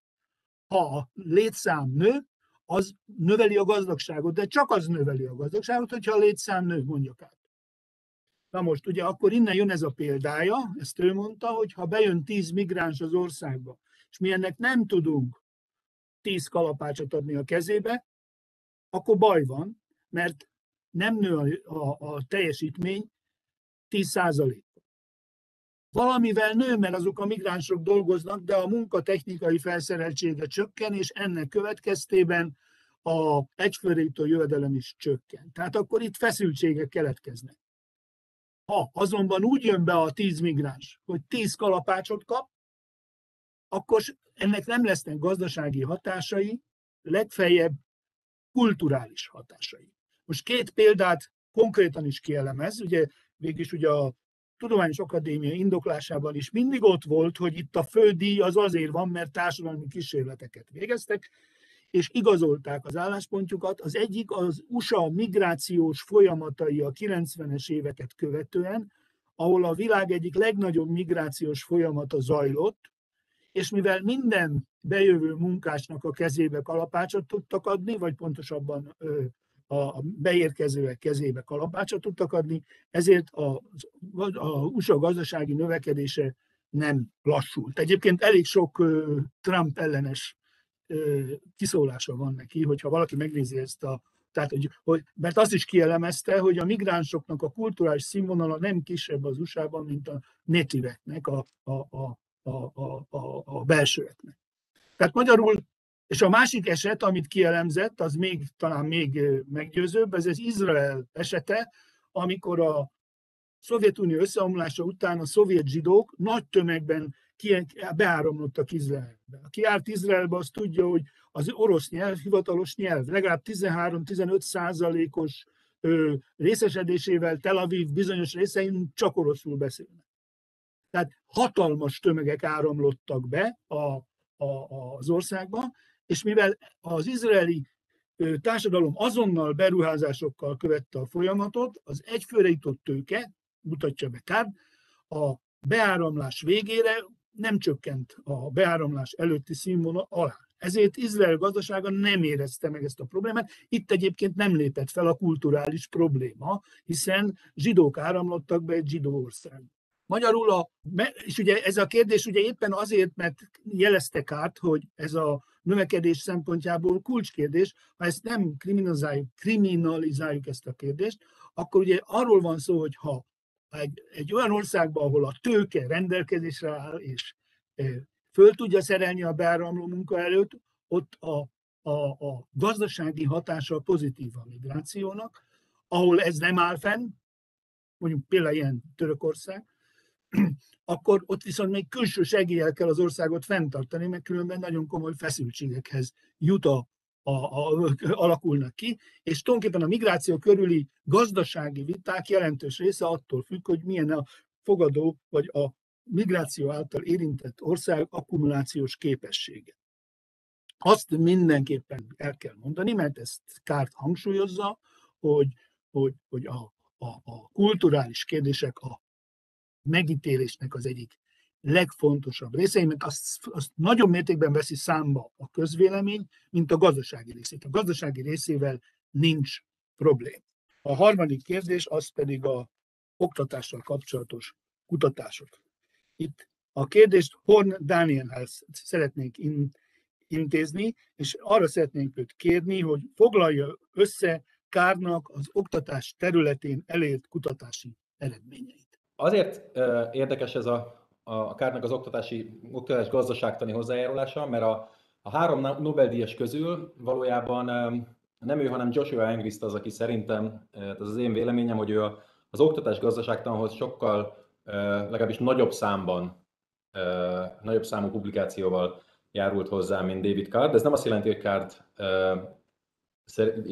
ha a létszám nő, az növeli a gazdagságot, de csak az növeli a gazdagságot, hogyha a létszám nő, mondjuk át. Na most, ugye akkor innen jön ez a példája, ezt ő mondta, hogy ha bejön tíz migráns az országba, és mi ennek nem tudunk tíz kalapácsot adni a kezébe, akkor baj van, mert nem nő a, a, a teljesítmény 10%. Valamivel nő, mert azok a migránsok dolgoznak, de a munkatechnikai felszereltsége csökken, és ennek következtében a egyfőrétő jövedelem is csökken. Tehát akkor itt feszültségek keletkeznek. Ha azonban úgy jön be a 10 migráns, hogy 10 kalapácsot kap, akkor ennek nem lesznek gazdasági hatásai, legfeljebb kulturális hatásai. Most két példát konkrétan is kielemez, ugye végülis ugye a Tudományos Akadémia indoklásában is mindig ott volt, hogy itt a fődíj az azért van, mert társadalmi kísérleteket végeztek, és igazolták az álláspontjukat. Az egyik az USA migrációs folyamatai a 90-es éveket követően, ahol a világ egyik legnagyobb migrációs folyamata zajlott, és mivel minden bejövő munkásnak a kezébe kalapácsot tudtak adni, vagy pontosabban a beérkezőek kezébe kalapácsot tudtak adni, ezért a, a USA gazdasági növekedése nem lassult. Egyébként elég sok Trump ellenes kiszólása van neki, hogyha valaki megnézi ezt a Tehát, hogy, hogy, mert azt is kielemezte, hogy a migránsoknak a kulturális színvonala nem kisebb az USA-ban, mint a nativeknek, a, a, a, a, a, a, a belsőeknek. Tehát magyarul, és a másik eset, amit kielemzett, az még talán még meggyőzőbb, ez az Izrael esete, amikor a Szovjetunió összeomlása után a szovjet zsidók nagy tömegben beáramlottak Izraelbe. Aki járt Izraelbe, az tudja, hogy az orosz nyelv hivatalos nyelv, legalább 13-15 százalékos részesedésével Tel Aviv bizonyos részein csak oroszul beszélnek. Tehát hatalmas tömegek áramlottak be a, a, az országba, és mivel az izraeli társadalom azonnal beruházásokkal követte a folyamatot, az egyfőre jutott tőke, mutatja be Kárd, a beáramlás végére nem csökkent a beáramlás előtti színvonal alá. Ezért Izrael gazdasága nem érezte meg ezt a problémát. Itt egyébként nem lépett fel a kulturális probléma, hiszen zsidók áramlottak be egy zsidó ország. Magyarul, a, és ugye ez a kérdés ugye éppen azért, mert jeleztek át, hogy ez a növekedés szempontjából kulcskérdés, ha ezt nem kriminalizáljuk, kriminalizáljuk ezt a kérdést, akkor ugye arról van szó, hogy ha egy, egy olyan országban, ahol a tőke rendelkezésre áll, és e, föl tudja szerelni a beáramló munkaerőt, ott a, a, a gazdasági hatása pozitív a migrációnak, ahol ez nem áll fenn, mondjuk például ilyen Törökország, akkor ott viszont még külső segéllyel kell az országot fenntartani, mert különben nagyon komoly feszültségekhez jut a, a, a, alakulnak ki, és tulajdonképpen a migráció körüli gazdasági viták jelentős része attól függ, hogy milyen a fogadó vagy a migráció által érintett ország akkumulációs képessége. Azt mindenképpen el kell mondani, mert ezt Kárt hangsúlyozza, hogy, hogy, hogy a, a, a kulturális kérdések a megítélésnek az egyik legfontosabb részei, mert azt, azt nagyon mértékben veszi számba a közvélemény, mint a gazdasági részét. A gazdasági részével nincs probléma. A harmadik kérdés az pedig a oktatással kapcsolatos kutatások. Itt a kérdést Horn Danielhez szeretnénk in, intézni, és arra szeretnénk őt kérni, hogy foglalja össze Kárnak az oktatás területén elért kutatási eredményeit. Azért érdekes ez a a kárnak az oktatási, oktatás gazdaságtani hozzájárulása, mert a, a három Nobel-díjas közül valójában nem ő, hanem Joshua Engrist az, aki szerintem, ez az én véleményem, hogy ő az oktatás gazdaságtanhoz sokkal legalábbis nagyobb számban, nagyobb számú publikációval járult hozzá, mint David Card. Ez nem azt jelenti, hogy Card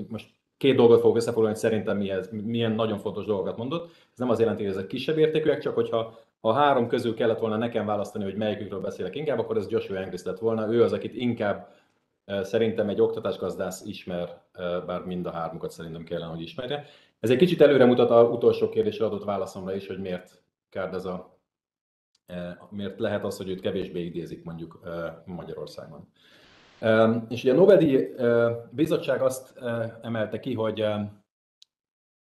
most két dolgot fogok összefoglalni, hogy szerintem mihez, milyen nagyon fontos dolgokat mondott. Ez nem az jelenti, hogy ezek kisebb értékűek, csak hogyha ha három közül kellett volna nekem választani, hogy melyikükről beszélek inkább, akkor ez Joshua Engrist lett volna. Ő az, akit inkább szerintem egy oktatásgazdász ismer, bár mind a hármukat szerintem kellene, hogy ismerje. Ez egy kicsit előre mutat a utolsó kérdésre adott válaszomra is, hogy miért kárd ez a, miért lehet az, hogy őt kevésbé idézik mondjuk Magyarországon. És ugye a Nobel-díj bizottság azt emelte ki, hogy,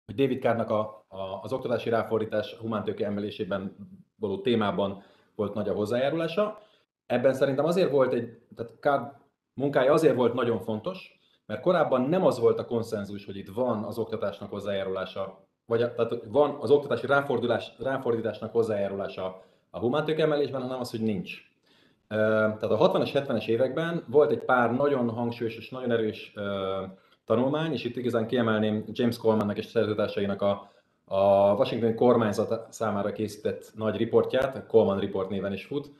hogy David Kárnak a, a, az oktatási ráfordítás humántőke emelésében való témában volt nagy a hozzájárulása. Ebben szerintem azért volt egy, tehát Kár munkája azért volt nagyon fontos, mert korábban nem az volt a konszenzus, hogy itt van az oktatásnak hozzájárulása, vagy tehát van az oktatási ráfordulás, ráfordításnak hozzájárulása a humántőke emelésben, hanem az, hogy nincs. Tehát a 60-as, 70-es években volt egy pár nagyon hangsúlyos és nagyon erős tanulmány, és itt igazán kiemelném James Colemannek és szerzőtársainak a, a Washingtoni kormányzat számára készített nagy riportját, a Coleman Report néven is fut,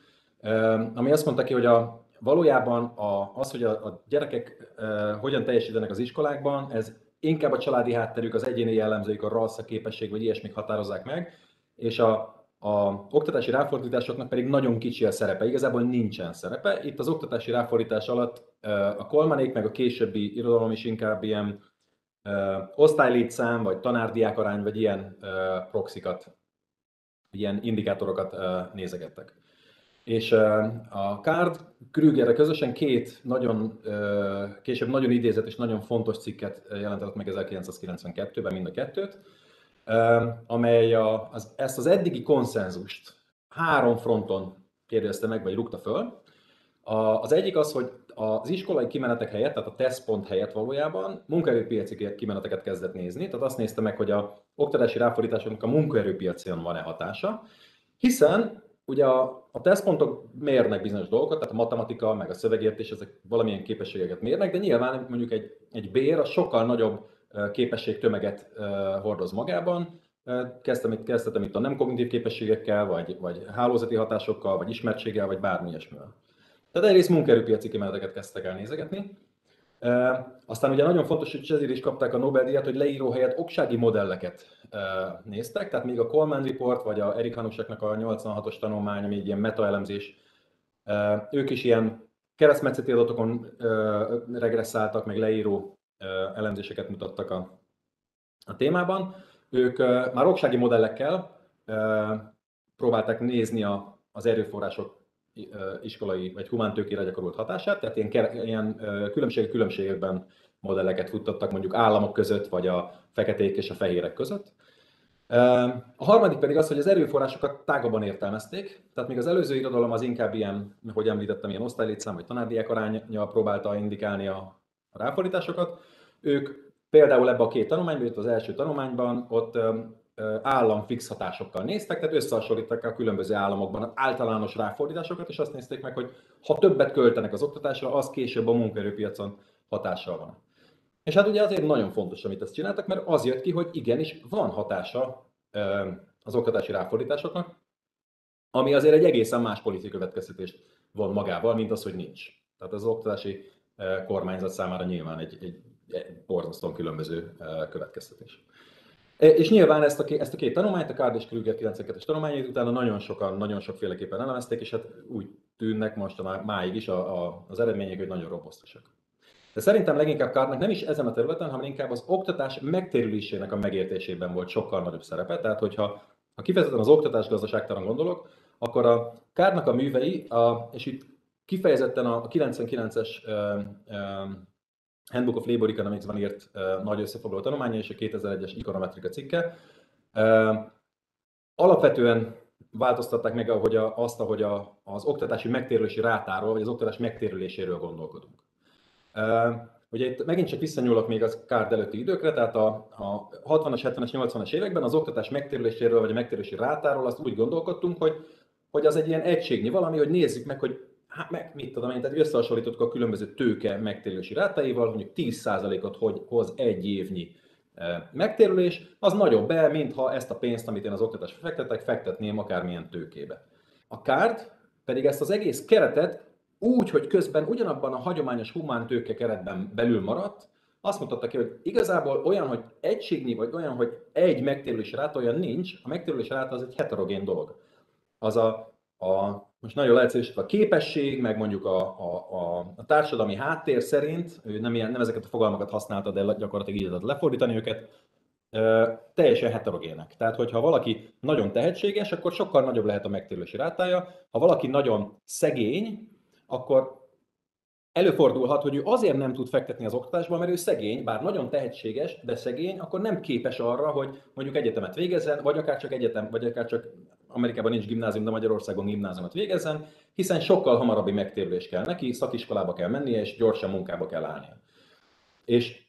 ami azt mondta ki, hogy a, valójában a, az, hogy a, a gyerekek hogyan teljesítenek az iskolákban, ez inkább a családi hátterük, az egyéni jellemzőik, a rassza képesség vagy ilyesmik határozzák meg, és a a oktatási ráfordításoknak pedig nagyon kicsi a szerepe, igazából nincsen szerepe. Itt az oktatási ráfordítás alatt a kolmanék, meg a későbbi irodalom is inkább ilyen osztálylétszám, vagy tanárdiák arány, vagy ilyen proxikat, ilyen indikátorokat nézegettek. És a Card Krügerre közösen két nagyon, később nagyon idézett és nagyon fontos cikket jelentett meg 1992-ben, mind a kettőt amely a, az, ezt az eddigi konszenzust három fronton kérdezte meg, vagy rúgta föl. A, az egyik az, hogy az iskolai kimenetek helyett, tehát a tesztpont helyett valójában munkaerőpiaci kimeneteket kezdett nézni, tehát azt nézte meg, hogy a oktatási ráfordításoknak a munkaerőpiacon van-e hatása, hiszen ugye a, a tesztpontok mérnek bizonyos dolgokat, tehát a matematika, meg a szövegértés, ezek valamilyen képességeket mérnek, de nyilván mondjuk egy, egy bér a sokkal nagyobb képességtömeget hordoz magában, Kezdtem itt, kezdtem itt a nem kognitív képességekkel, vagy, vagy hálózati hatásokkal, vagy ismertséggel, vagy bármi ilyesmivel. Tehát egyrészt munkaerőpiaci kimeneteket kezdtek el nézegetni. Aztán ugye nagyon fontos, hogy ezért is kapták a Nobel-díjat, hogy leíró helyett oksági modelleket néztek, tehát még a Coleman Report, vagy a Erik Hanuseknak a 86-os tanulmány, ami egy ilyen metaelemzés, ők is ilyen keresztmetszeti adatokon regresszáltak, meg leíró elemzéseket mutattak a, a témában. Ők már oksági modellekkel próbálták nézni a, az erőforrások iskolai vagy humántőkére gyakorolt hatását, tehát ilyen, ilyen különbségek különbségekben modelleket futtattak mondjuk államok között, vagy a feketék és a fehérek között. A harmadik pedig az, hogy az erőforrásokat tágabban értelmezték, tehát még az előző irodalom az inkább ilyen, hogy említettem, ilyen osztálylétszám vagy tanárdiák aránya próbálta indikálni a, a ráfordításokat. Ők például ebbe a két tanulmányban, az első tanulmányban, ott állam fix hatásokkal néztek, tehát összehasonlították a különböző államokban az általános ráfordításokat, és azt nézték meg, hogy ha többet költenek az oktatásra, az később a munkaerőpiacon hatással van. És hát ugye azért nagyon fontos, amit ezt csináltak, mert az jött ki, hogy igenis van hatása az oktatási ráfordításoknak, ami azért egy egészen más politikai következtetést von magával, mint az, hogy nincs. Tehát az oktatási kormányzat számára nyilván egy, egy, egy borzasztóan különböző következtetés. E, és nyilván ezt a, ezt a két tanulmányt, a Card és Krüger 92-es tanulmányait utána nagyon sokan, nagyon sokféleképpen elemezték, és hát úgy tűnnek most a máig is a, a, az eredmények, hogy nagyon robosztusak. De szerintem leginkább Cardnak nem is ezen a területen, hanem inkább az oktatás megtérülésének a megértésében volt sokkal nagyobb szerepe. Tehát, hogyha ha kifejezetten az oktatás gazdaságtalan gondolok, akkor a Cardnak a művei, a, és itt kifejezetten a 99-es Handbook of Labor Economics-ban írt uh, nagy összefoglaló tanulmánya és a 2001-es Econometrika cikke. Alapvetően változtatták meg ahogy a, azt, ahogy a, az oktatási megtérülési rátáról, vagy az oktatás megtérüléséről gondolkodunk. Ugye itt megint csak visszanyúlok még az kárd előtti időkre, tehát a, a 60-as, 70-es, 80-as években az oktatás megtérüléséről, vagy a megtérülési rátáról azt úgy gondolkodtunk, hogy, hogy az egy ilyen egységnyi valami, hogy nézzük meg, hogy hát meg mit tudom én, tehát összehasonlítottuk a különböző tőke megtérülési rátáival, mondjuk 10%-ot hogy hoz egy évnyi e, megtérülés, az nagyobb be, mintha ezt a pénzt, amit én az oktatásra fektetek, fektetném akármilyen tőkébe. A kárt pedig ezt az egész keretet úgy, hogy közben ugyanabban a hagyományos humán tőke keretben belül maradt, azt mutatta ki, hogy igazából olyan, hogy egységnyi, vagy olyan, hogy egy megtérülési ráta, olyan nincs, a megtérülési ráta az egy heterogén dolog. Az a, a most nagyon leegyszerűsítve a képesség, meg mondjuk a, a, a, a társadalmi háttér szerint, ő nem, ilyen, nem ezeket a fogalmakat használta, de gyakorlatilag így lehetett lefordítani őket, teljesen heterogének. Tehát, hogyha valaki nagyon tehetséges, akkor sokkal nagyobb lehet a megtérülési rátája. Ha valaki nagyon szegény, akkor előfordulhat, hogy ő azért nem tud fektetni az oktatásba, mert ő szegény, bár nagyon tehetséges, de szegény, akkor nem képes arra, hogy mondjuk egyetemet végezzen, vagy akár csak egyetem, vagy akár csak Amerikában nincs gimnázium, de Magyarországon gimnáziumot végezzen, hiszen sokkal hamarabbi megtérülés kell neki, szakiskolába kell mennie, és gyorsan munkába kell állnia. És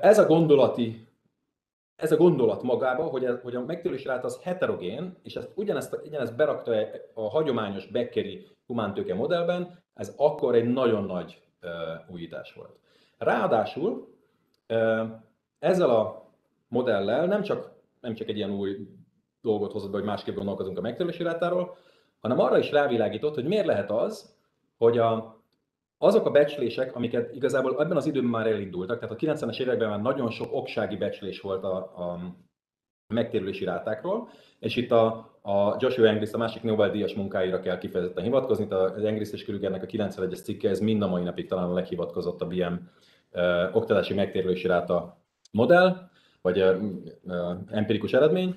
ez a gondolati ez a gondolat magába, hogy, ez, hogy a megtérülés ráta az heterogén, és ezt ugyanezt, ugyanezt berakta a hagyományos Beckeri humántőke modellben, ez akkor egy nagyon nagy uh, újítás volt. Ráadásul uh, ezzel a modellel nem csak, nem csak egy ilyen új dolgot hozott be, hogy másképp gondolkozunk a megtérülési rátáról, hanem arra is rávilágított, hogy miért lehet az, hogy a, azok a becslések, amiket igazából ebben az időben már elindultak, tehát a 90-es években már nagyon sok oksági becslés volt a, a megtérülési rátákról, és itt a, a Joshua Engris, a másik Nobel-díjas munkáira kell kifejezetten hivatkozni, az Engris és Krügernek a 91-es cikke, ez mind a mai napig talán a leghivatkozottabb ilyen ö, oktatási megtérülési ráta modell, vagy ö, ö, empirikus eredmény.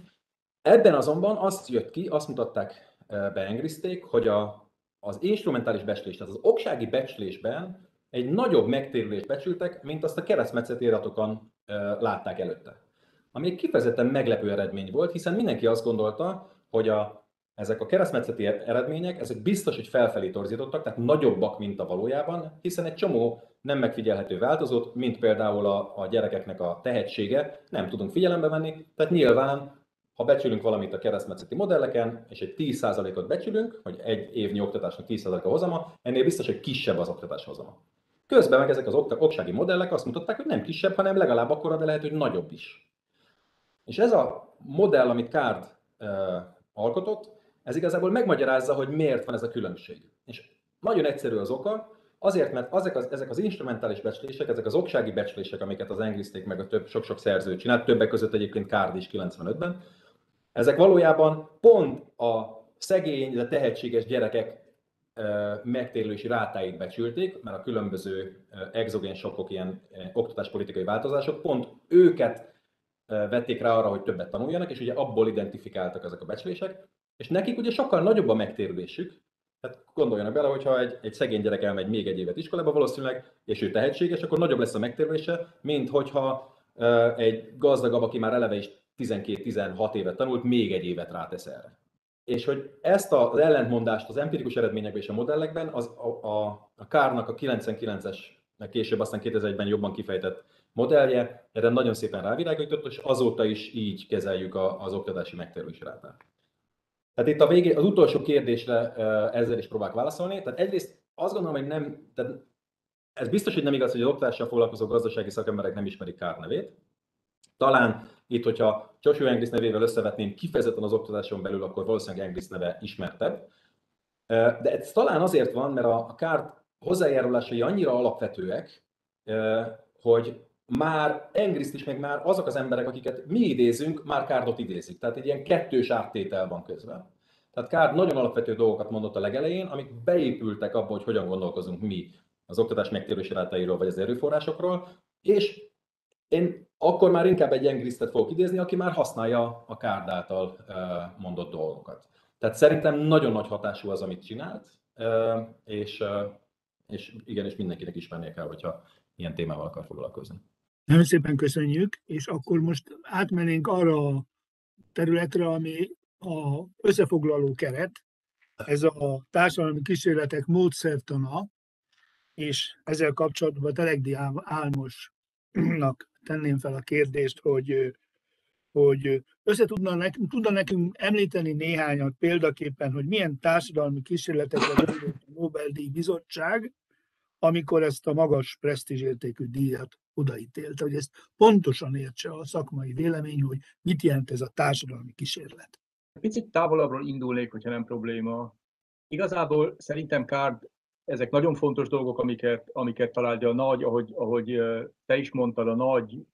Ebben azonban azt jött ki, azt mutatták, beengrizték, hogy a, az instrumentális becslés, tehát az oksági becslésben egy nagyobb megtérülést becsültek, mint azt a keresztmetszeti iratokon látták előtte. Ami egy kifejezetten meglepő eredmény volt, hiszen mindenki azt gondolta, hogy a, ezek a keresztmetszeti eredmények, ezek biztos, hogy felfelé torzítottak, tehát nagyobbak, mint a valójában, hiszen egy csomó nem megfigyelhető változót, mint például a, a gyerekeknek a tehetsége, nem tudunk figyelembe venni, tehát nyilván ha becsülünk valamit a keresztmetszeti modelleken, és egy 10%-ot becsülünk, hogy egy évnyi oktatásnak 10%-a hozama, ennél biztos, hogy kisebb az oktatás hozama. Közben meg ezek az oksági modellek azt mutatták, hogy nem kisebb, hanem legalább akkora, de lehet, hogy nagyobb is. És ez a modell, amit Card uh, alkotott, ez igazából megmagyarázza, hogy miért van ez a különbség. És nagyon egyszerű az oka, azért, mert ezek az, ezek az instrumentális becslések, ezek az oksági becslések, amiket az Englisték meg a több, sok-sok szerző csinált, többek között egyébként Card is 95-ben, ezek valójában pont a szegény, de tehetséges gyerekek megtérülési rátáit becsülték, mert a különböző exogén sokok, ilyen oktatáspolitikai változások pont őket vették rá arra, hogy többet tanuljanak, és ugye abból identifikáltak ezek a becslések, és nekik ugye sokkal nagyobb a megtérülésük, tehát gondoljanak bele, hogyha egy, egy szegény gyerek elmegy még egy évet iskolába valószínűleg, és ő tehetséges, akkor nagyobb lesz a megtérülése, mint hogyha egy gazdagabb, aki már eleve is 12-16 évet tanult, még egy évet rátesz erre. És hogy ezt az ellentmondást az empirikus eredményekben és a modellekben, az a, a, a Kárnak a 99-es, később aztán 2001-ben jobban kifejtett modellje, erre nagyon szépen rávilágított, és azóta is így kezeljük a, az oktatási megtérülési rátát. Tehát itt a végé, az utolsó kérdésre ezzel is próbálok válaszolni. Tehát egyrészt azt gondolom, hogy nem, tehát ez biztos, hogy nem igaz, hogy az oktatással foglalkozó gazdasági szakemberek nem ismerik Kár nevét. Talán itt, hogyha Joshua Englis nevével összevetném kifejezetten az oktatáson belül, akkor valószínűleg Englis neve ismertebb. De ez talán azért van, mert a kárt hozzájárulásai annyira alapvetőek, hogy már Engriszt is, meg már azok az emberek, akiket mi idézünk, már Kárdot idézik. Tehát egy ilyen kettős áttétel van közben. Tehát Kárd nagyon alapvető dolgokat mondott a legelején, amik beépültek abba, hogy hogyan gondolkozunk mi az oktatás rátairól, vagy az erőforrásokról, és én akkor már inkább egy Engrisztet fogok idézni, aki már használja a Kárd által mondott dolgokat. Tehát szerintem nagyon nagy hatású az, amit csinált, és, és igenis mindenkinek ismernie kell, hogyha ilyen témával akar foglalkozni. Nagyon szépen köszönjük, és akkor most átmennénk arra a területre, ami a összefoglaló keret, ez a társadalmi kísérletek módszertana, és ezzel kapcsolatban Telegdi Álmosnak tenném fel a kérdést, hogy, hogy össze tudna nekünk, tudna nekünk említeni néhányat példaképpen, hogy milyen társadalmi kísérletekre a Nobel-díj bizottság, amikor ezt a magas presztízsértékű díjat odaítélte, hogy ezt pontosan értse a szakmai vélemény, hogy mit jelent ez a társadalmi kísérlet. Picit távolabbról indulnék, hogyha nem probléma. Igazából szerintem Kárd ezek nagyon fontos dolgok, amiket, amiket találja a nagy, ahogy, ahogy te is mondtad, a nagy,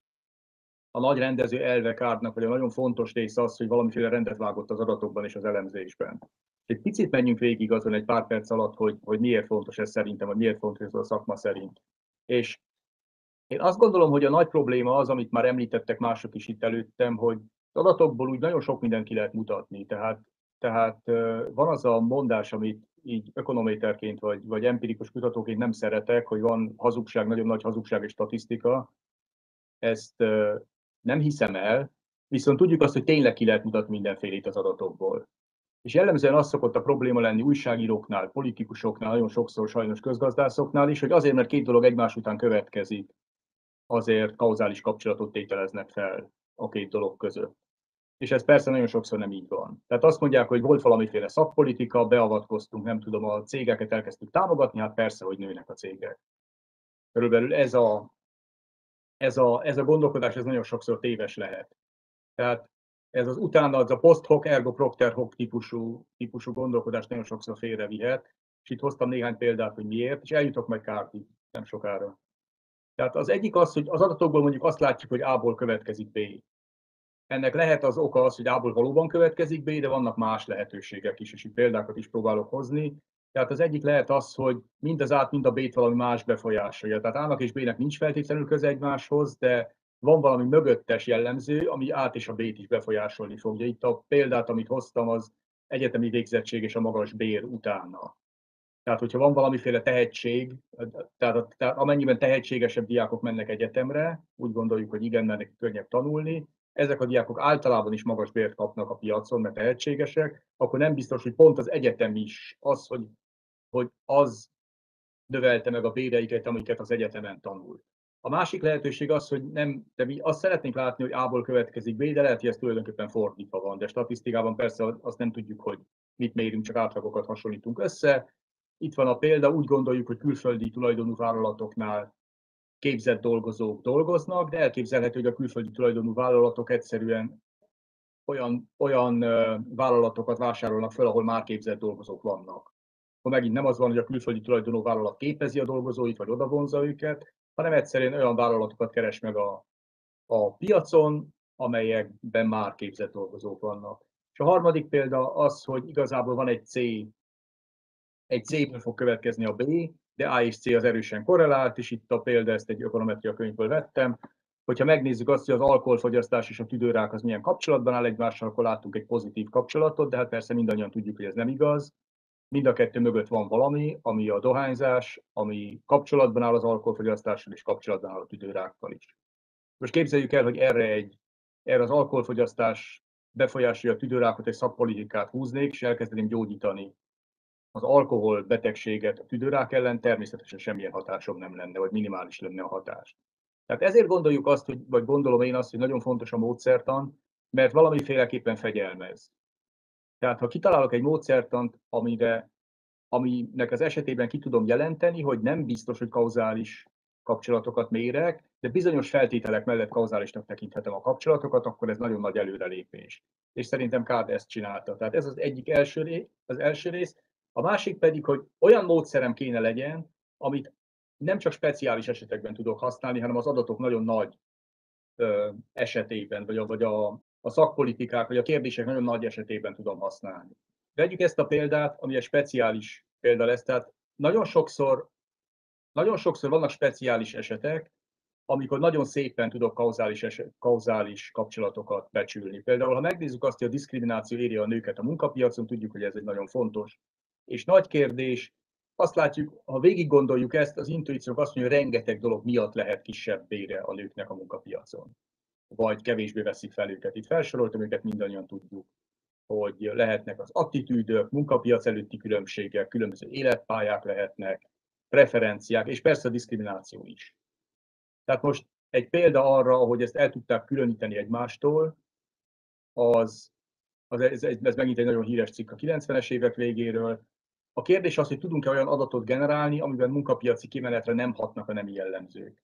a nagy rendező elve Kárdnak, vagy a nagyon fontos része az, hogy valamiféle rendet vágott az adatokban és az elemzésben. Egy picit menjünk végig azon egy pár perc alatt, hogy, hogy miért fontos ez szerintem, vagy miért fontos ez a szakma szerint. És én azt gondolom, hogy a nagy probléma az, amit már említettek mások is itt előttem, hogy az adatokból úgy nagyon sok mindent ki lehet mutatni. Tehát, tehát van az a mondás, amit így ökonométerként vagy, vagy empirikus kutatóként nem szeretek, hogy van hazugság, nagyon nagy hazugság és statisztika. Ezt nem hiszem el, viszont tudjuk azt, hogy tényleg ki lehet mutatni mindenfélét az adatokból. És jellemzően az szokott a probléma lenni újságíróknál, politikusoknál, nagyon sokszor sajnos közgazdászoknál is, hogy azért, mert két dolog egymás után következik, azért kauzális kapcsolatot tételeznek fel a két dolog között. És ez persze nagyon sokszor nem így van. Tehát azt mondják, hogy volt valamiféle szakpolitika, beavatkoztunk, nem tudom, a cégeket elkezdtük támogatni, hát persze, hogy nőnek a cégek. Körülbelül ez a, ez a, ez a gondolkodás, ez nagyon sokszor téves lehet. Tehát ez az utána, az a post hoc, ergo procter hoc típusú, típusú gondolkodás nagyon sokszor félrevihet, és itt hoztam néhány példát, hogy miért, és eljutok meg Kártig nem sokára. Tehát az egyik az, hogy az adatokból mondjuk azt látjuk, hogy A-ból következik B. Ennek lehet az oka az, hogy A-ból valóban következik B, de vannak más lehetőségek is, és itt példákat is próbálok hozni. Tehát az egyik lehet az, hogy mind az át, mind a B-t valami más befolyásolja. Tehát A-nak és B-nek nincs feltétlenül köze egymáshoz, de van valami mögöttes jellemző, ami át és a B-t is befolyásolni fogja. Itt a példát, amit hoztam, az egyetemi végzettség és a magas bér utána. Tehát, hogyha van valamiféle tehetség, tehát, tehát amennyiben tehetségesebb diákok mennek egyetemre, úgy gondoljuk, hogy igen, mert nekik könnyebb tanulni, ezek a diákok általában is magas bért kapnak a piacon, mert tehetségesek, akkor nem biztos, hogy pont az egyetem is az, hogy, hogy az növelte meg a béreiket, amiket az egyetemen tanult. A másik lehetőség az, hogy nem, de mi azt szeretnénk látni, hogy A-ból következik B, de lehet, hogy ez tulajdonképpen fordítva van. De statisztikában persze azt nem tudjuk, hogy mit mérünk, csak átlagokat hasonlítunk össze. Itt van a példa, úgy gondoljuk, hogy külföldi tulajdonú vállalatoknál képzett dolgozók dolgoznak, de elképzelhető, hogy a külföldi tulajdonú vállalatok egyszerűen olyan, olyan vállalatokat vásárolnak fel, ahol már képzett dolgozók vannak. Akkor megint nem az van, hogy a külföldi tulajdonú vállalat képezi a dolgozóit, vagy odavonza őket, hanem egyszerűen olyan vállalatokat keres meg a, a piacon, amelyekben már képzett dolgozók vannak. És a harmadik példa az, hogy igazából van egy C, egy C-ből fog következni a B, de A és C az erősen korrelált, és itt a példa, ezt egy ökonometria könyvből vettem. Hogyha megnézzük azt, hogy az alkoholfogyasztás és a tüdőrák az milyen kapcsolatban áll egymással, akkor láttunk egy pozitív kapcsolatot, de hát persze mindannyian tudjuk, hogy ez nem igaz. Mind a kettő mögött van valami, ami a dohányzás, ami kapcsolatban áll az alkoholfogyasztással és kapcsolatban áll a tüdőrákkal is. Most képzeljük el, hogy erre, egy, erre az alkoholfogyasztás befolyásolja a tüdőrákot, egy szakpolitikát húznék, és elkezdeném gyógyítani az alkohol betegséget a tüdőrák ellen, természetesen semmilyen hatásom nem lenne, vagy minimális lenne a hatás. Tehát ezért gondoljuk azt, hogy, vagy gondolom én azt, hogy nagyon fontos a módszertan, mert valamiféleképpen fegyelmez. Tehát ha kitalálok egy módszertant, amire, aminek az esetében ki tudom jelenteni, hogy nem biztos, hogy kauzális kapcsolatokat mérek, de bizonyos feltételek mellett kauzálisnak tekinthetem a kapcsolatokat, akkor ez nagyon nagy előrelépés. És szerintem Kád ezt csinálta. Tehát ez az egyik első az első rész. A másik pedig, hogy olyan módszerem kéne legyen, amit nem csak speciális esetekben tudok használni, hanem az adatok nagyon nagy ö, esetében, vagy a, vagy a, a szakpolitikák, vagy a kérdések nagyon nagy esetében tudom használni. Vegyük ezt a példát, ami egy speciális példa lesz. Tehát nagyon sokszor, nagyon sokszor vannak speciális esetek, amikor nagyon szépen tudok kauzális, eset, kauzális kapcsolatokat becsülni. Például, ha megnézzük azt, hogy a diszkrimináció éri a nőket a munkapiacon, tudjuk, hogy ez egy nagyon fontos és nagy kérdés, azt látjuk, ha végig gondoljuk ezt, az intuíciók azt mondja, hogy rengeteg dolog miatt lehet kisebb bére a nőknek a munkapiacon. Vagy kevésbé veszik fel őket. Itt felsoroltam őket, mindannyian tudjuk, hogy lehetnek az attitűdök, munkapiac előtti különbségek, különböző életpályák lehetnek, preferenciák, és persze a diszkrimináció is. Tehát most egy példa arra, hogy ezt el tudták különíteni egymástól, az, az ez, ez megint egy nagyon híres cikk a 90-es évek végéről, a kérdés az, hogy tudunk-e olyan adatot generálni, amiben munkapiaci kimenetre nem hatnak a nemi jellemzők.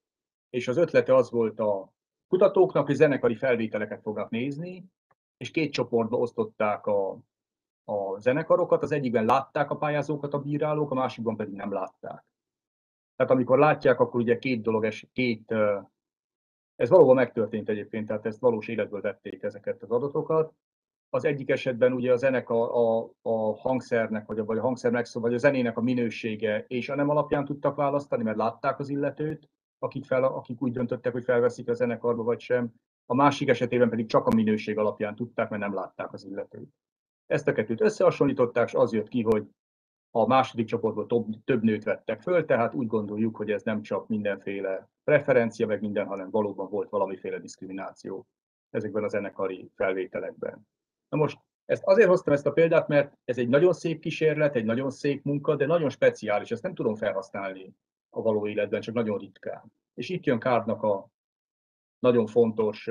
És az ötlete az volt a kutatóknak, hogy zenekari felvételeket fognak nézni, és két csoportba osztották a, a zenekarokat. Az egyikben látták a pályázókat a bírálók, a másikban pedig nem látták. Tehát amikor látják, akkor ugye két dolog, es, két, ez valóban megtörtént egyébként, tehát ezt valós életből vették ezeket az adatokat az egyik esetben ugye a zenek a, a, a hangszernek, vagy a, vagy a hangszer megszó, vagy a zenének a minősége és a nem alapján tudtak választani, mert látták az illetőt, akik, fel, akik úgy döntöttek, hogy felveszik a zenekarba vagy sem. A másik esetében pedig csak a minőség alapján tudták, mert nem látták az illetőt. Ezt a kettőt összehasonlították, és az jött ki, hogy a második csoportból több, több nőt vettek föl, tehát úgy gondoljuk, hogy ez nem csak mindenféle preferencia, meg minden, hanem valóban volt valamiféle diszkrimináció ezekben a zenekari felvételekben. Na most ezt azért hoztam ezt a példát, mert ez egy nagyon szép kísérlet, egy nagyon szép munka, de nagyon speciális, ezt nem tudom felhasználni a való életben, csak nagyon ritkán. És itt jön Kárdnak a nagyon fontos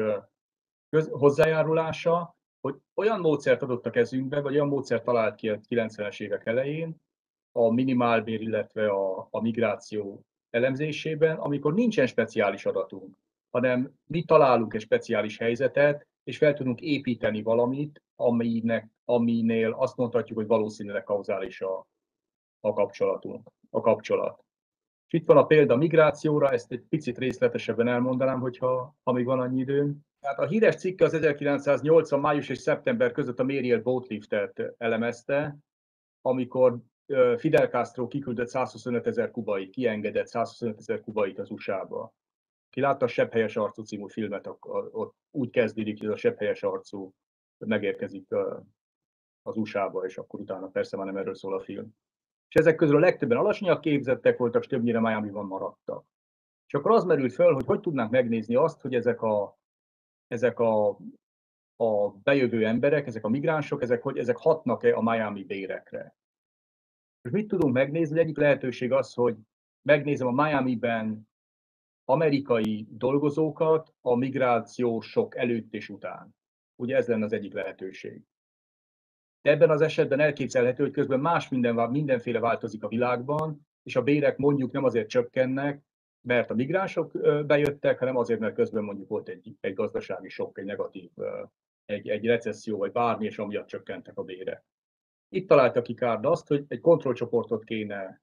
köz- hozzájárulása, hogy olyan módszert adott a kezünkbe, vagy olyan módszert talált ki a 90-es évek elején, a minimálbér, illetve a, a migráció elemzésében, amikor nincsen speciális adatunk, hanem mi találunk egy speciális helyzetet, és fel tudunk építeni valamit, aminek, aminél azt mondhatjuk, hogy valószínűleg kauzális a, a kapcsolatunk, a kapcsolat. És itt van a példa migrációra, ezt egy picit részletesebben elmondanám, hogyha amíg van annyi időm. Tehát a híres cikk az 1980. május és szeptember között a Mériel Boatliftet elemezte, amikor Fidel Castro kiküldött 125 ezer kubai, kiengedett 125 ezer kubait az USA-ba. Ki látta a Sepphelyes arcú című filmet, ott úgy kezdődik, hogy a Sepphelyes arcú megérkezik az USA-ba, és akkor utána persze már nem erről szól a film. És ezek közül a legtöbben alacsonyak képzettek voltak, és többnyire Miami-ban maradtak. És akkor az merült föl, hogy hogy tudnánk megnézni azt, hogy ezek a, ezek a, a bejövő emberek, ezek a migránsok, ezek, hogy ezek hatnak-e a Miami bérekre. Most mit tudunk megnézni? Egyik lehetőség az, hogy megnézem a Miami-ben amerikai dolgozókat a migráció sok előtt és után. Ugye ez lenne az egyik lehetőség. De ebben az esetben elképzelhető, hogy közben más minden, mindenféle változik a világban, és a bérek mondjuk nem azért csökkennek, mert a migránsok bejöttek, hanem azért, mert közben mondjuk volt egy, egy gazdasági sok, egy negatív, egy, egy recesszió, vagy bármi, és amiatt csökkentek a bérek. Itt találta ki Kárd azt, hogy egy kontrollcsoportot kéne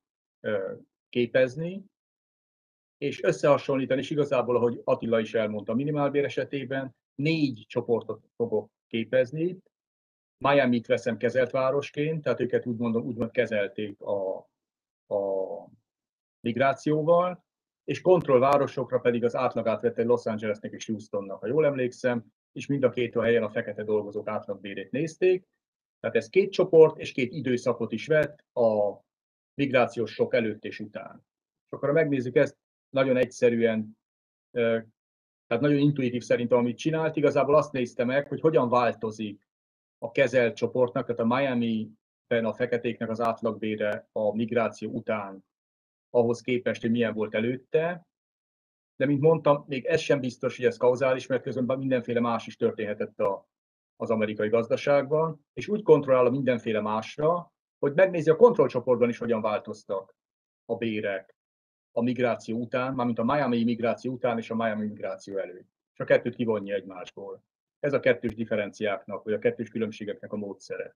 képezni, és összehasonlítani, és igazából, ahogy Attila is elmondta, minimálbér esetében négy csoportot fogok képezni. Miami-t veszem kezelt városként, tehát őket úgymond, úgymond kezelték a, a migrációval, és kontrollvárosokra pedig az átlagát vette Los Angelesnek és Houstonnak, ha jól emlékszem, és mind a két helyen a fekete dolgozók átlagbérét nézték. Tehát ez két csoport és két időszakot is vett a migrációs sok előtt és után. És akkor ha megnézzük ezt, nagyon egyszerűen, tehát nagyon intuitív szerintem, amit csinált, igazából azt nézte meg, hogy hogyan változik a kezelt csoportnak, tehát a Miami-ben a feketéknek az átlagbére a migráció után ahhoz képest, hogy milyen volt előtte, de mint mondtam, még ez sem biztos, hogy ez kauzális, mert közben mindenféle más is történhetett a, az amerikai gazdaságban, és úgy kontrollál mindenféle másra, hogy megnézi a kontrollcsoportban is, hogyan változtak a bérek a migráció után, mármint a Miami migráció után és a Miami migráció előtt. És a kettőt kivonja egymásból. Ez a kettős differenciáknak, vagy a kettős különbségeknek a módszere.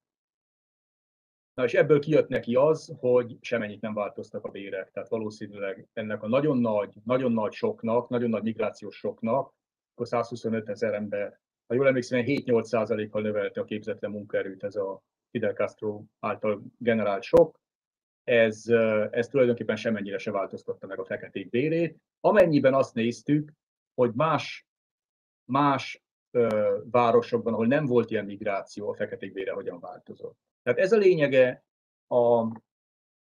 Na és ebből kijött neki az, hogy semennyit nem változtak a bérek. Tehát valószínűleg ennek a nagyon nagy, nagyon nagy soknak, nagyon nagy migrációs soknak, akkor 125 ezer ember, ha jól emlékszem, 7-8 kal növelte a képzetlen munkaerőt ez a Fidel Castro által generált sok, ez, ez tulajdonképpen semennyire se változtatta meg a feketék bérét. Amennyiben azt néztük, hogy más, más ö, városokban, ahol nem volt ilyen migráció, a feketék bére hogyan változott. Tehát ez a lényege a,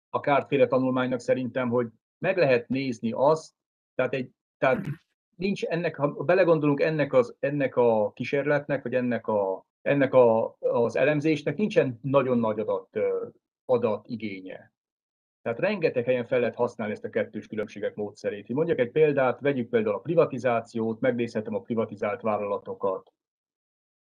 a kártféle tanulmánynak szerintem, hogy meg lehet nézni azt, tehát, egy, tehát nincs ennek, ha belegondolunk ennek, az, ennek a kísérletnek, vagy ennek, a, ennek a, az elemzésnek nincsen nagyon nagy adat, adat igénye. Tehát rengeteg helyen fel lehet használni ezt a kettős különbségek módszerét. Mondjak egy példát, vegyük például a privatizációt, megnézhetem a privatizált vállalatokat,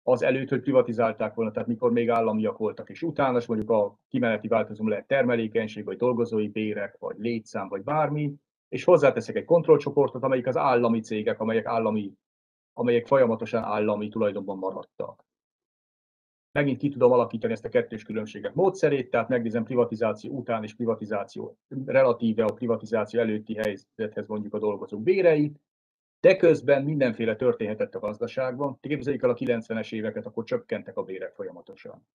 az előtt, hogy privatizálták volna, tehát mikor még államiak voltak, és utána, és mondjuk a kimeneti változó lehet termelékenység, vagy dolgozói bérek, vagy létszám, vagy bármi, és hozzáteszek egy kontrollcsoportot, amelyik az állami cégek, amelyek, állami, amelyek folyamatosan állami tulajdonban maradtak. Megint ki tudom alakítani ezt a kettős különbséget módszerét, tehát megnézem privatizáció után és privatizáció relatíve a privatizáció előtti helyzethez mondjuk a dolgozók béreit, de közben mindenféle történhetett a gazdaságban. Képzeljük el a 90-es éveket, akkor csökkentek a bérek folyamatosan.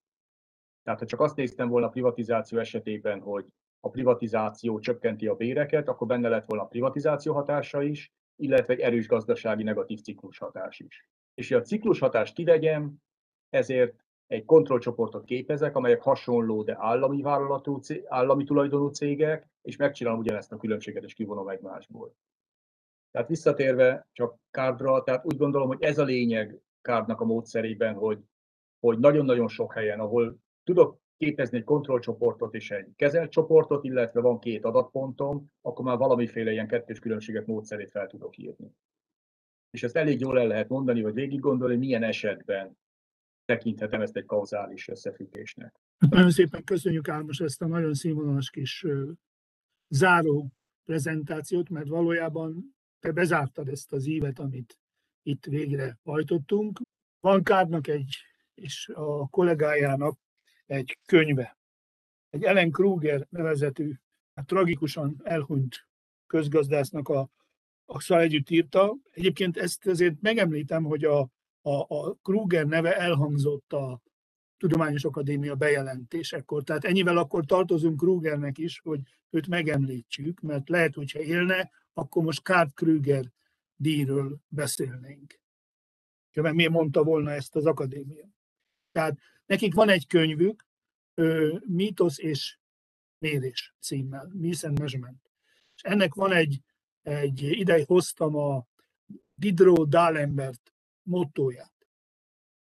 Tehát ha csak azt néztem volna a privatizáció esetében, hogy a privatizáció csökkenti a béreket, akkor benne lett volna a privatizáció hatása is, illetve egy erős gazdasági negatív ciklus hatás is. És hogy a ciklus hatást kivegyem, ezért egy kontrollcsoportot képezek, amelyek hasonló, de állami vállalatú, állami tulajdonú cégek, és megcsinálom ugyanezt a különbséget, és kivonom egymásból. Tehát visszatérve csak kárdra, tehát úgy gondolom, hogy ez a lényeg kárdnak a módszerében, hogy, hogy nagyon-nagyon sok helyen, ahol tudok képezni egy kontrollcsoportot és egy kezelt csoportot, illetve van két adatpontom, akkor már valamiféle ilyen kettős különbségek módszerét fel tudok írni. És ezt elég jól el lehet mondani, vagy végig gondolni, milyen esetben tekinthetem ezt egy kauzális összefüggésnek. Nagyon szépen köszönjük Álmos ezt a nagyon színvonalas kis záró prezentációt, mert valójában te bezártad ezt az ívet, amit itt végre hajtottunk. Van Kárnak egy, és a kollégájának egy könyve. Egy Ellen Kruger nevezetű, hát tragikusan elhunyt közgazdásznak a, a szal együtt írta. Egyébként ezt azért megemlítem, hogy a, a, a Kruger neve elhangzott a Tudományos Akadémia bejelentésekor. Tehát ennyivel akkor tartozunk Krugernek is, hogy őt megemlítsük, mert lehet, hogyha élne, akkor most Kárd Krüger díjról beszélnénk. Mert miért mondta volna ezt az akadémia? Tehát nekik van egy könyvük, Mítosz és mérés címmel, Myth and Measurement. És ennek van egy, egy ideig hoztam a Diderot D'Alembert mottóját.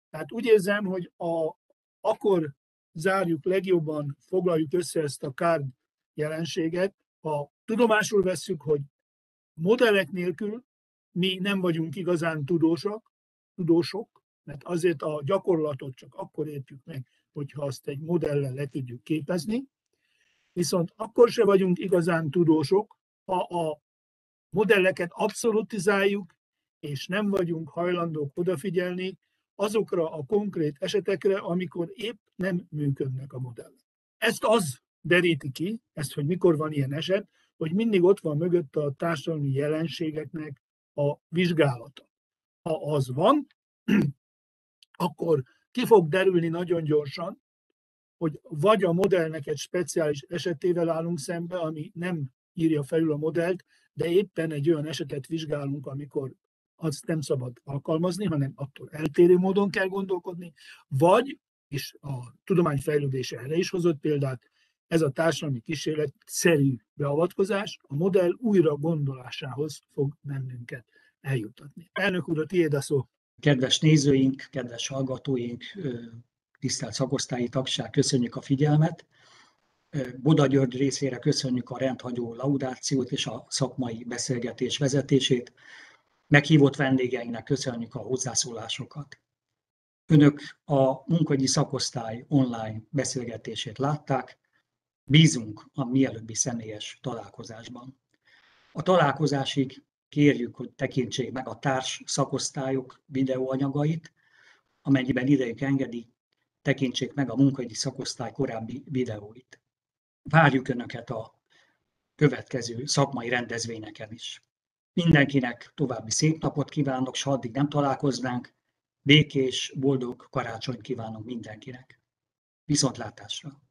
Tehát úgy érzem, hogy a, akkor zárjuk legjobban, foglaljuk össze ezt a kárd jelenséget, ha tudomásul vesszük, hogy modellek nélkül mi nem vagyunk igazán tudósok, tudósok, mert azért a gyakorlatot csak akkor értjük meg, hogyha azt egy modellel le tudjuk képezni, viszont akkor se vagyunk igazán tudósok, ha a modelleket abszolutizáljuk, és nem vagyunk hajlandók odafigyelni azokra a konkrét esetekre, amikor épp nem működnek a modellek. Ezt az deríti ki, ezt, hogy mikor van ilyen eset, hogy mindig ott van mögött a társadalmi jelenségeknek a vizsgálata. Ha az van, akkor ki fog derülni nagyon gyorsan, hogy vagy a modellnek egy speciális esetével állunk szembe, ami nem írja felül a modellt, de éppen egy olyan esetet vizsgálunk, amikor azt nem szabad alkalmazni, hanem attól eltérő módon kell gondolkodni, vagy, és a tudomány fejlődése erre is hozott példát, ez a társadalmi kísérlet szerű beavatkozás a modell újra gondolásához fog bennünket eljutatni. Elnök úr, a tiéd a szó. Kedves nézőink, kedves hallgatóink, tisztelt szakosztályi tagság, köszönjük a figyelmet. Boda György részére köszönjük a rendhagyó laudációt és a szakmai beszélgetés vezetését. Meghívott vendégeinek köszönjük a hozzászólásokat. Önök a munkagyi szakosztály online beszélgetését látták, bízunk a mielőbbi személyes találkozásban. A találkozásig kérjük, hogy tekintsék meg a társ szakosztályok videóanyagait, amennyiben idejük engedi, tekintsék meg a munkagyi szakosztály korábbi videóit. Várjuk Önöket a következő szakmai rendezvényeken is. Mindenkinek további szép napot kívánok, s addig nem találkoznánk, békés, boldog karácsonyt kívánok mindenkinek. Viszontlátásra!